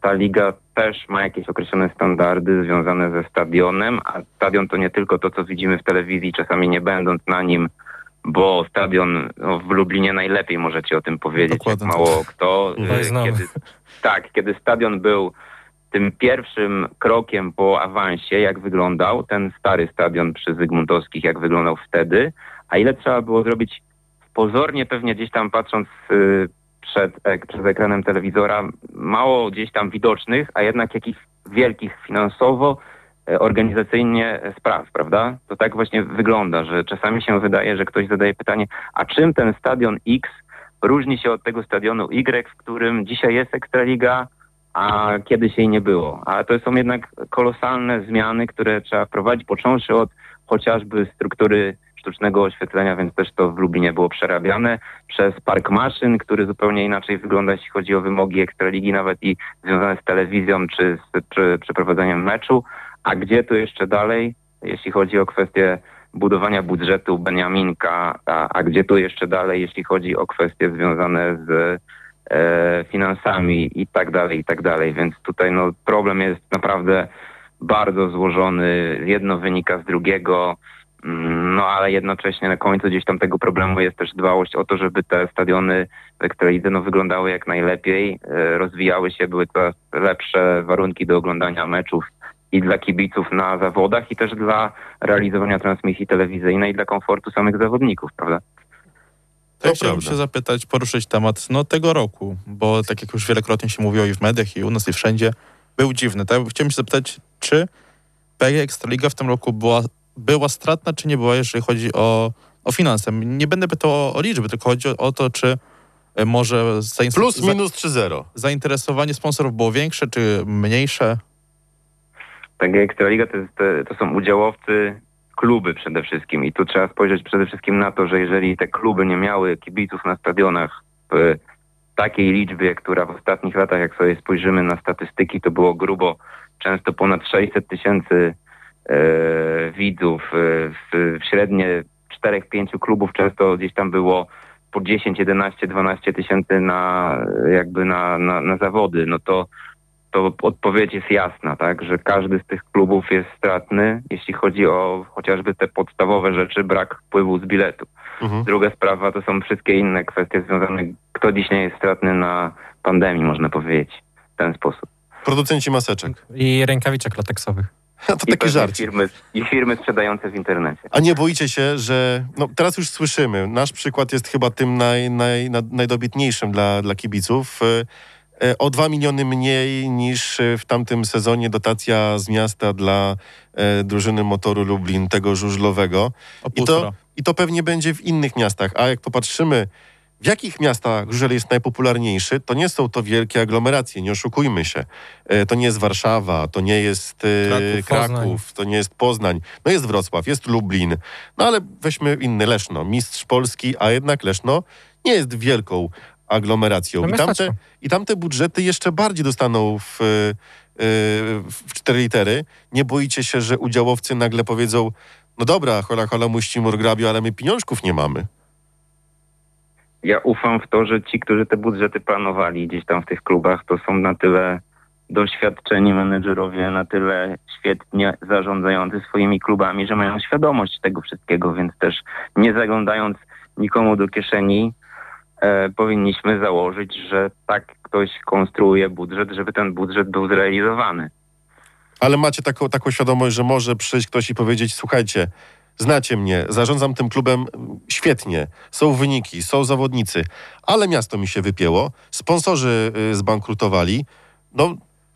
Ta liga też ma jakieś określone standardy związane ze stadionem, a stadion to nie tylko to, co widzimy w telewizji, czasami nie będąc na nim, bo stadion no, w Lublinie najlepiej możecie o tym powiedzieć, Dokładnie jak mało kto. No e. Kiedy, tak, kiedy stadion był tym pierwszym krokiem po awansie, jak wyglądał ten stary stadion przy Zygmuntowskich, jak wyglądał wtedy, a ile trzeba było zrobić pozornie pewnie gdzieś tam patrząc y, przed, ek, przed ekranem telewizora, mało gdzieś tam widocznych, a jednak jakichś wielkich finansowo, e, organizacyjnie e, spraw, prawda? To tak właśnie wygląda, że czasami się wydaje, że ktoś zadaje pytanie, a czym ten stadion X różni się od tego stadionu Y, w którym dzisiaj jest Ekstraliga, a kiedyś jej nie było. A to są jednak kolosalne zmiany, które trzeba wprowadzić, począwszy od chociażby struktury sztucznego oświetlenia, więc też to w Lublinie było przerabiane, przez park maszyn, który zupełnie inaczej wygląda, jeśli chodzi o wymogi Ekstraligi, nawet i związane z telewizją czy z czy, przeprowadzaniem meczu. A gdzie tu jeszcze dalej, jeśli chodzi o kwestię budowania budżetu Beniaminka, a, a gdzie tu jeszcze dalej, jeśli chodzi o kwestie związane z e, finansami i tak dalej, i tak dalej. Więc tutaj no, problem jest naprawdę bardzo złożony. Jedno wynika z drugiego. No ale jednocześnie na końcu gdzieś tam tego problemu jest też dbałość o to, żeby te stadiony w Ekstralidze no, wyglądały jak najlepiej, e, rozwijały się, były coraz lepsze warunki do oglądania meczów i dla kibiców na zawodach i też dla realizowania transmisji telewizyjnej i dla komfortu samych zawodników, prawda? To ja prawda. się zapytać, poruszyć temat no, tego roku, bo tak jak już wielokrotnie się mówiło i w mediach, i u nas, i wszędzie, był dziwny. Tak? Chciałem się zapytać, czy PG Ekstraliga w tym roku była, była stratna, czy nie była, jeżeli chodzi o, o finanse? Nie będę pytał o, o liczby, tylko chodzi o, o to, czy e, może Plus za- minus 3-0. zainteresowanie sponsorów było większe, czy mniejsze? Tak jak Ekstraliga to, jest, to są udziałowcy kluby przede wszystkim i tu trzeba spojrzeć przede wszystkim na to, że jeżeli te kluby nie miały kibiców na stadionach w takiej liczbie, która w ostatnich latach, jak sobie spojrzymy na statystyki, to było grubo często ponad 600 tysięcy widzów, e, w, w średnie 4-5 klubów często gdzieś tam było po 10, 11, 12 tysięcy na jakby na, na, na zawody, no to to odpowiedź jest jasna, tak, że każdy z tych klubów jest stratny, jeśli chodzi o chociażby te podstawowe rzeczy, brak wpływu z biletu. Mhm. Druga sprawa to są wszystkie inne kwestie związane, kto dziś nie jest stratny na pandemii, można powiedzieć w ten sposób. Producenci maseczek. I rękawiczek lateksowych. To I taki żart. Firmy, I firmy sprzedające w internecie. A nie boicie się, że. No, teraz już słyszymy. Nasz przykład jest chyba tym naj, naj, na- najdobitniejszym dla, dla kibiców. E, e, O 2 miliony mniej niż w tamtym sezonie dotacja z miasta dla e, drużyny motoru Lublin, tego żużlowego. I to, I to pewnie będzie w innych miastach. A jak popatrzymy, w jakich miastach żużel jest najpopularniejszy, to nie są to wielkie aglomeracje, nie oszukujmy się. E, To nie jest Warszawa, to nie jest e, Kraków, Kraków, to nie jest Poznań. No jest Wrocław, jest Lublin. No ale weźmy inny Leszno, mistrz Polski, a jednak Leszno nie jest wielką aglomeracją. No I tamte. I tamte budżety jeszcze bardziej dostaną w, e, w cztery litery. Nie boicie się, że udziałowcy nagle powiedzą, no dobra, hola, hola, muścimur grabio, ale my pieniążków nie mamy. Ja ufam w to, że ci, którzy te budżety planowali gdzieś tam w tych klubach, to są na tyle doświadczeni menedżerowie, na tyle świetnie zarządzający swoimi klubami, że mają świadomość tego wszystkiego, więc też nie zaglądając nikomu do kieszeni, e, powinniśmy założyć, że tak ktoś konstruuje budżet, żeby ten budżet był zrealizowany. Ale macie taką, taką świadomość, że może przyjść ktoś i powiedzieć, słuchajcie, Znacie mnie, zarządzam tym klubem mm, świetnie, są wyniki, są zawodnicy, ale miasto mi się wypięło, sponsorzy y, zbankrutowali. No,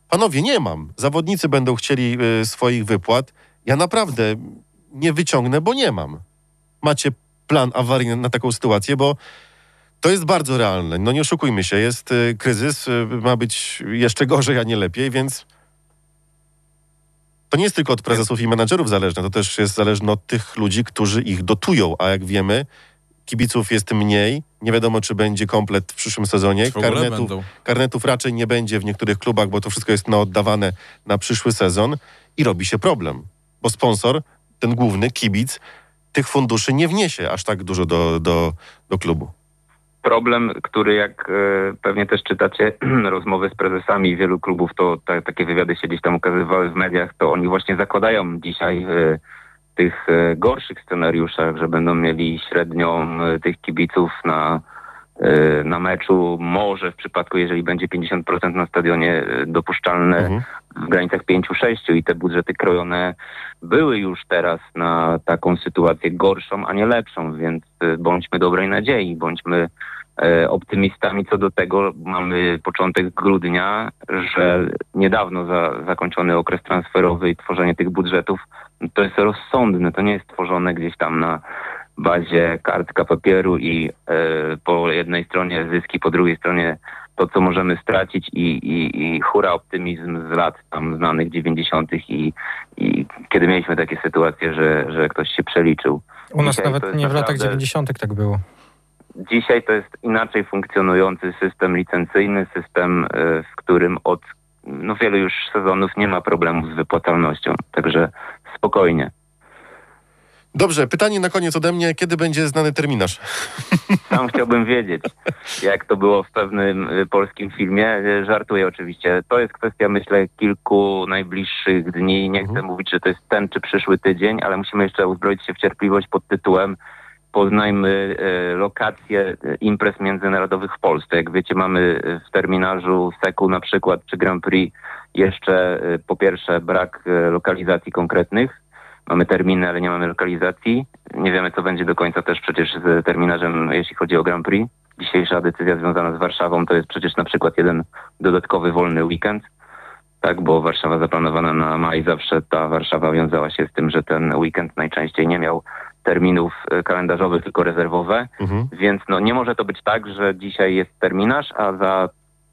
panowie, nie mam. Zawodnicy będą chcieli y, swoich wypłat. Ja naprawdę nie wyciągnę, bo nie mam. Macie plan awaryjny na taką sytuację, bo to jest bardzo realne. No nie oszukujmy się, jest y, kryzys, ma być jeszcze gorzej, a nie lepiej, więc to nie jest tylko od prezesów i menadżerów zależne, to też jest zależne od tych ludzi, którzy ich dotują, a jak wiemy, kibiców jest mniej, nie wiadomo czy będzie komplet w przyszłym sezonie, w karnetów, karnetów raczej nie będzie w niektórych klubach, bo to wszystko jest na oddawane na przyszły sezon i robi się problem, bo sponsor, ten główny kibic, tych funduszy nie wniesie aż tak dużo do, do, do klubu. Problem, który jak e, pewnie też czytacie rozmowy z prezesami wielu klubów, to ta, takie wywiady się gdzieś tam ukazywały w mediach, to oni właśnie zakładają dzisiaj e, w tych e, gorszych scenariuszach, że będą mieli średnią e, tych kibiców na, e, na meczu, może w przypadku, jeżeli będzie 50% na stadionie e, dopuszczalne, Mhm. w granicach 5-6 i te budżety krojone były już teraz na taką sytuację gorszą, a nie lepszą, więc y, bądźmy dobrej nadziei, bądźmy e, optymistami co do tego. Mamy początek grudnia, że niedawno za, zakończony okres transferowy i tworzenie tych budżetów to jest rozsądne, to nie jest tworzone gdzieś tam na bazie kartka papieru i e, po jednej stronie zyski, po drugiej stronie to, co możemy stracić i, i, i hura optymizm z lat tam znanych 90. I, i kiedy mieliśmy takie sytuacje, że, że ktoś się przeliczył. U nas Dzisiaj nawet nie w latach naprawdę- 90. tak było. Dzisiaj to jest inaczej funkcjonujący system licencyjny, system, e, w którym od no, wielu już sezonów nie ma problemów z wypłacalnością. Także spokojnie. Dobrze, pytanie na koniec ode mnie, kiedy będzie znany terminarz? Sam chciałbym wiedzieć, jak to było w pewnym y, polskim filmie. Y, Żartuję oczywiście. To jest kwestia, myślę, kilku najbliższych dni. Nie chcę Mhm. mówić, że to jest ten czy przyszły tydzień, ale musimy jeszcze uzbroić się w cierpliwość pod tytułem Poznajmy e, lokacje imprez międzynarodowych w Polsce. Jak wiecie, mamy w terminarzu Seku na przykład czy Grand Prix jeszcze po pierwsze brak lokalizacji konkretnych. Mamy terminy, ale nie mamy lokalizacji. Nie wiemy, co będzie do końca też przecież z terminarzem, jeśli chodzi o Grand Prix. Dzisiejsza decyzja związana z Warszawą to jest przecież na przykład jeden dodatkowy wolny weekend. Tak, bo Warszawa zaplanowana na maj zawsze ta Warszawa wiązała się z tym, że ten weekend najczęściej nie miał terminów e, kalendarzowych, tylko rezerwowe. Mhm. Więc no, nie może to być tak, że dzisiaj jest terminarz, a za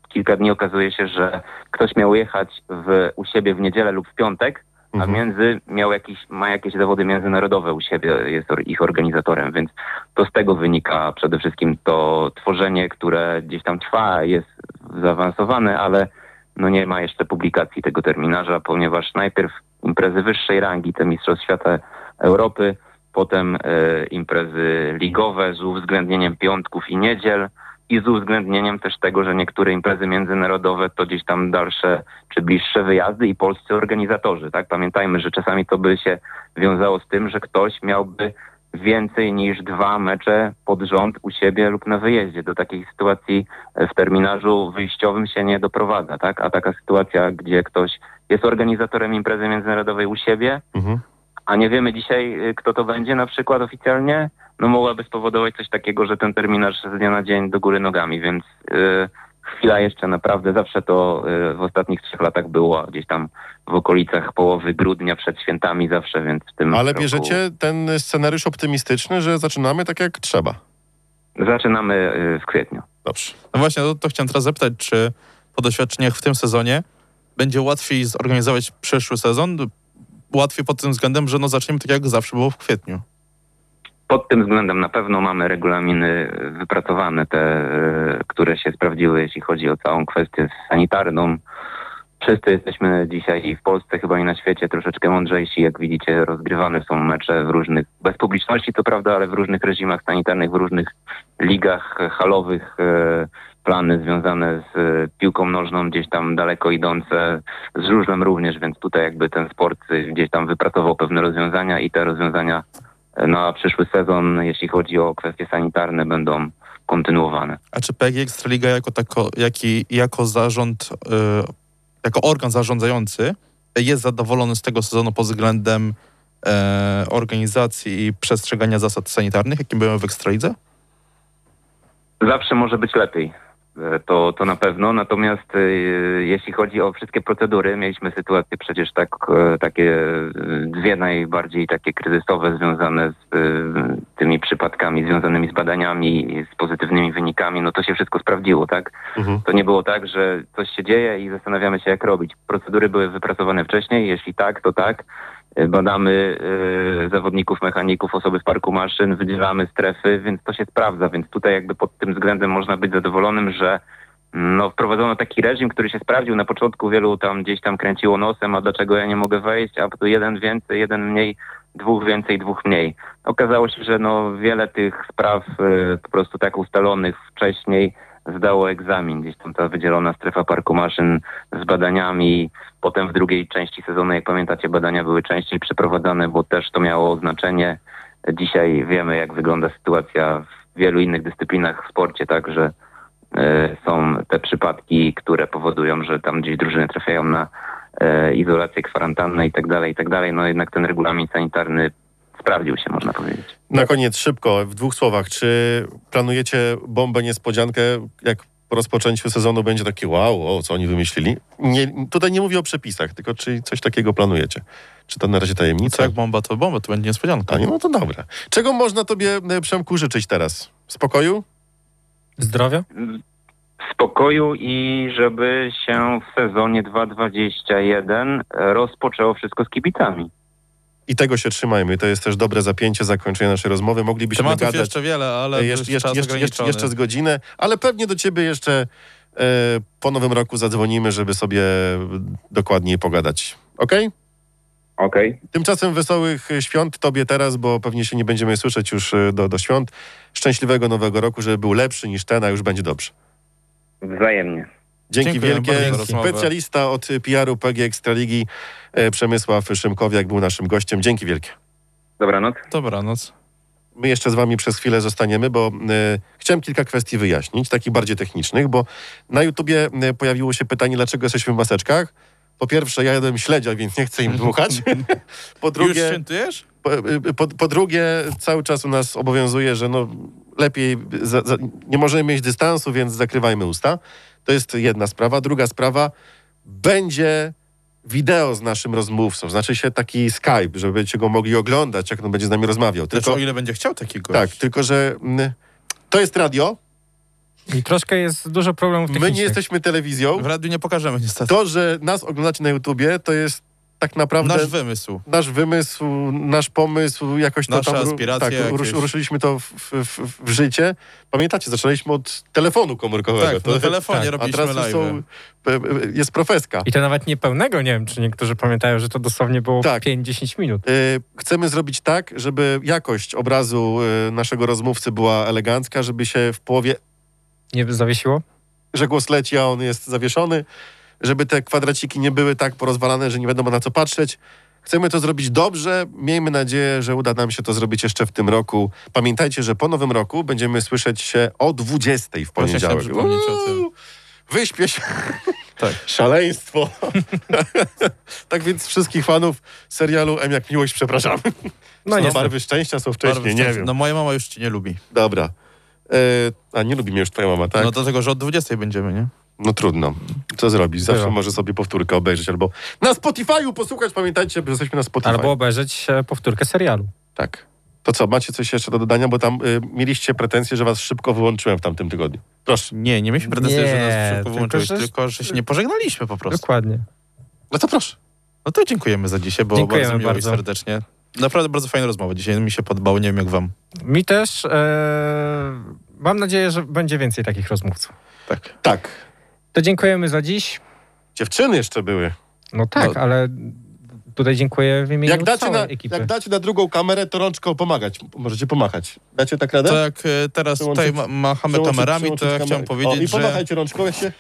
kilka dni okazuje się, że ktoś miał jechać w, u siebie w niedzielę lub w piątek, a Mhm. między miał jakiś, ma jakieś zawody międzynarodowe u siebie, jest ich organizatorem, więc to z tego wynika przede wszystkim to tworzenie, które gdzieś tam trwa, jest zaawansowane, ale no nie ma jeszcze publikacji tego terminarza, ponieważ najpierw imprezy wyższej rangi, te Mistrzostw Świata Europy, potem e, imprezy ligowe z uwzględnieniem piątków i niedziel i z uwzględnieniem też tego, że niektóre imprezy międzynarodowe to gdzieś tam dalsze czy bliższe wyjazdy i polscy organizatorzy. Tak? Pamiętajmy, że czasami to by się wiązało z tym, że ktoś miałby więcej niż dwa mecze pod rząd u siebie lub na wyjeździe. Do takiej sytuacji e, w terminarzu wyjściowym się nie doprowadza, tak? A taka sytuacja, gdzie ktoś jest organizatorem imprezy międzynarodowej u siebie, Mhm. a nie wiemy dzisiaj, y, kto to będzie na przykład oficjalnie, no mogłaby spowodować coś takiego, że ten terminarz z dnia na dzień do góry nogami, więc y, chwila jeszcze naprawdę, zawsze to y, w ostatnich trzech latach było gdzieś tam w okolicach połowy grudnia przed świętami zawsze, więc w tym Ale roku bierzecie ten scenariusz optymistyczny, że zaczynamy tak jak trzeba. Zaczynamy y, w kwietniu. Dobrze. No właśnie, to, to chciałem teraz zapytać, czy po doświadczeniach w tym sezonie będzie łatwiej zorganizować przyszły sezon? Łatwiej pod tym względem, że no zaczniemy tak jak zawsze było w kwietniu. Pod tym względem na pewno mamy regulaminy wypracowane, te, e, które się sprawdziły, jeśli chodzi o całą kwestię sanitarną. Wszyscy jesteśmy dzisiaj i w Polsce, chyba i na świecie troszeczkę mądrzejsi. Jak widzicie, rozgrywane są mecze w różnych, bez publiczności to prawda, ale w różnych reżimach sanitarnych, w różnych ligach halowych. e, Plany związane z piłką nożną gdzieś tam daleko idące, z żużlem również, więc tutaj jakby ten sport gdzieś tam wypracował pewne rozwiązania i te rozwiązania na przyszły sezon, jeśli chodzi o kwestie sanitarne, będą kontynuowane. A czy PG Ekstraliga jako, tako, jaki, jako zarząd, y, jako organ zarządzający jest zadowolony z tego sezonu pod względem e, organizacji i przestrzegania zasad sanitarnych, jakim były w Ekstralidze? Zawsze może być lepiej. E, To, to na pewno. Natomiast e, jeśli chodzi o wszystkie procedury, mieliśmy sytuacje przecież tak, e, takie dwie najbardziej takie kryzysowe związane z tymi przypadkami, związanymi z badaniami i z pozytywnymi wynikami. No to się wszystko sprawdziło, tak? Mhm. To nie było tak, że coś się dzieje i zastanawiamy się, jak robić. Procedury były wypracowane wcześniej. Jeśli tak, to tak. E, Badamy e, zawodników, mechaników, osoby w parku maszyn, wydzielamy strefy, więc to się sprawdza. Więc tutaj jakby pod tym względem można być zadowolonym, że no, wprowadzono taki reżim, który się sprawdził. Na początku wielu tam gdzieś tam kręciło nosem, a dlaczego ja nie mogę wejść, a tu jeden więcej, jeden mniej, dwóch więcej, dwóch mniej. Okazało się, że no, wiele tych spraw e, po prostu tak ustalonych wcześniej zdało egzamin. Gdzieś tam ta wydzielona strefa parku maszyn z badaniami. Potem w drugiej części sezonu, jak pamiętacie, badania były częściej przeprowadzane, bo też to miało znaczenie. Dzisiaj wiemy, jak wygląda sytuacja w wielu innych dyscyplinach w sporcie, tak, że e, są te przypadki, które powodują, że tam gdzieś drużyny trafiają na e, izolację, kwarantannę i tak dalej, i tak dalej. No jednak ten regulamin sanitarny sprawdził się, można powiedzieć. Na koniec szybko, w dwóch słowach. Czy planujecie bombę niespodziankę, jak po rozpoczęciu sezonu będzie takie wow, o, co oni wymyślili? Nie, tutaj nie mówię o przepisach, tylko czy coś takiego planujecie? Czy to na razie tajemnica? jak bomba, to bomba, to będzie niespodzianka. A nie, no to dobra. Czego można tobie, e, Przemku, życzyć teraz? Spokoju? Zdrowia? spokoju i żeby się w sezonie 2021 rozpoczęło wszystko z kibicami. I tego się trzymajmy. To jest też dobre zapięcie zakończenia naszej rozmowy. Moglibyśmy Tematów gadać jeszcze wiele, ale jeszcze, jeszcze, jeszcze, jeszcze, z godzinę, ale pewnie do ciebie jeszcze e, po nowym roku zadzwonimy, żeby sobie dokładniej pogadać. Okej? Okej, Tymczasem wesołych świąt Tobie teraz, bo pewnie się nie będziemy słyszeć już e, do, do świąt. Szczęśliwego nowego roku, żeby był lepszy niż ten, a już będzie dobrze. wzajemnie. Dzięki Dziękuję wielkie. Specjalista od PR-u PG Ekstraligi e, Przemysław Szymkowiak był naszym gościem. Dzięki wielkie. Dobranoc. Dobranoc. My jeszcze z wami przez chwilę zostaniemy, bo e, chciałem kilka kwestii wyjaśnić, takich bardziej technicznych, bo na YouTubie e, pojawiło się pytanie, dlaczego jesteśmy w maseczkach. Po pierwsze, ja jadłem śledzia, więc nie chcę im dmuchać. Po Już drugie, świętujesz? po, y, po, po drugie, cały czas u nas obowiązuje, że no, lepiej za, za, nie możemy mieć dystansu, więc zakrywajmy usta. To jest jedna sprawa. Druga sprawa, będzie wideo z naszym rozmówcą, znaczy się taki Skype, żeby będziecie go mogli oglądać, jak on będzie z nami rozmawiał. Tylko, Tylko, o ile będzie chciał takiego. tak, tylko że mm, to jest radio, I troszkę jest dużo problemów my nie jesteśmy telewizją. W radiu nie pokażemy niestety. To, że nas oglądacie na YouTubie, to jest tak naprawdę Nasz wymysł. nasz wymysł, nasz pomysł, jakoś to Nasze tam... aspiracje Tak, jakieś. ruszyliśmy to w, w, w, w życie. Pamiętacie, zaczęliśmy od telefonu komórkowego. Tak, na telefonie tak, A robiliśmy teraz już live. są, e, e, jest profeska. I to nawet niepełnego, nie wiem, czy niektórzy pamiętają, że to dosłownie było Tak. 5-10 minut. E, Chcemy zrobić tak, żeby jakość obrazu naszego rozmówcy była elegancka, żeby się w połowie, Nie zawiesiło? że głos leci, a on jest zawieszony, żeby te kwadraciki nie były tak porozwalane, że nie wiadomo na co patrzeć. Chcemy to zrobić dobrze. Miejmy nadzieję, że uda nam się to zrobić jeszcze w tym roku. Pamiętajcie, że po nowym roku będziemy słyszeć się o 20 w poniedziałek. przypomnieć o tym. Wyśpię się. Tak. Szaleństwo. tak więc wszystkich fanów serialu M jak miłość przepraszamy. No niestety. barwy szczęścia są wcześniej, Barwy nie szczęścia. wiem. No moja mama już cię nie lubi. Dobra. E, a nie lubi mnie już twoja mama, tak? No No, dlatego, że od 20 będziemy, nie? Trudno. Co zrobić? Zawsze Bywa. może sobie powtórkę obejrzeć albo na Spotify'u posłuchać. Pamiętajcie, że jesteśmy na Spotify. Albo obejrzeć e, powtórkę serialu. Tak. To co, macie coś jeszcze do dodania? Bo tam y, mieliście pretensje, że was szybko wyłączyłem w tamtym tygodniu. Proszę. Nie, nie mieliśmy pretensji, że nas szybko tylko, wyłączyłeś, że- tylko że się nie pożegnaliśmy po prostu. Dokładnie. No to proszę. No to dziękujemy za dzisiaj, było Dziękujemy bardzo miło i bardzo. serdecznie. Naprawdę bardzo fajna rozmowa dzisiaj, mi się podobało, nie wiem jak wam. Mi też. E, mam nadzieję, że będzie więcej takich rozmówców. Tak. Tak. To dziękujemy za dziś. Dziewczyny jeszcze były. No tak, No. ale tutaj dziękuję w imieniu Jak dacie, całej na, ekipy. jak dacie na drugą kamerę, to rączką pomagać. Możecie pomachać. Dacie tak radę? To jak e, teraz Przełączyć- tutaj ma, machamy kamerami, to ja chciałem O, powiedzieć, i że pomachajcie rączką, jak się...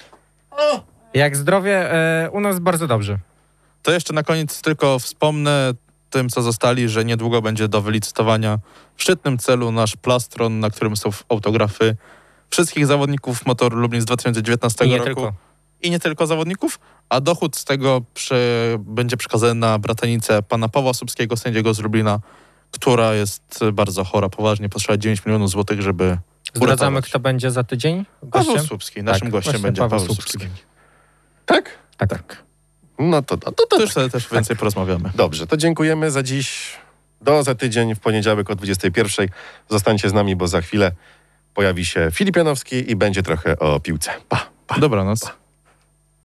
O! Jak zdrowie e, u nas bardzo dobrze. to jeszcze na koniec tylko wspomnę tym, co zostali, że niedługo będzie do wylicytowania w szczytnym celu nasz plastron, na którym są autografy wszystkich zawodników motoru Lublin z 2019 I nie roku. tylko. i nie tylko zawodników, a dochód z tego przy, będzie przekazany na bratanicę pana Pawła Słupskiego, sędziego z Lublina, która jest bardzo chora, poważnie potrzeba 9 milionów złotych, żeby Zdradzamy, uratować. kto będzie za tydzień Paweł gościem? Słupski, naszym Tak, gościem będzie Paweł Paweł, Słupski Słupski. Tak? Tak. Tak. No to, to, to, To to już sobie też więcej porozmawiamy. Dobrze, to dziękujemy za dziś. Do za tydzień w poniedziałek o 21. Zostańcie z nami, bo za chwilę pojawi się Filip Janowski i będzie trochę o piłce. Pa, pa. Dobranoc.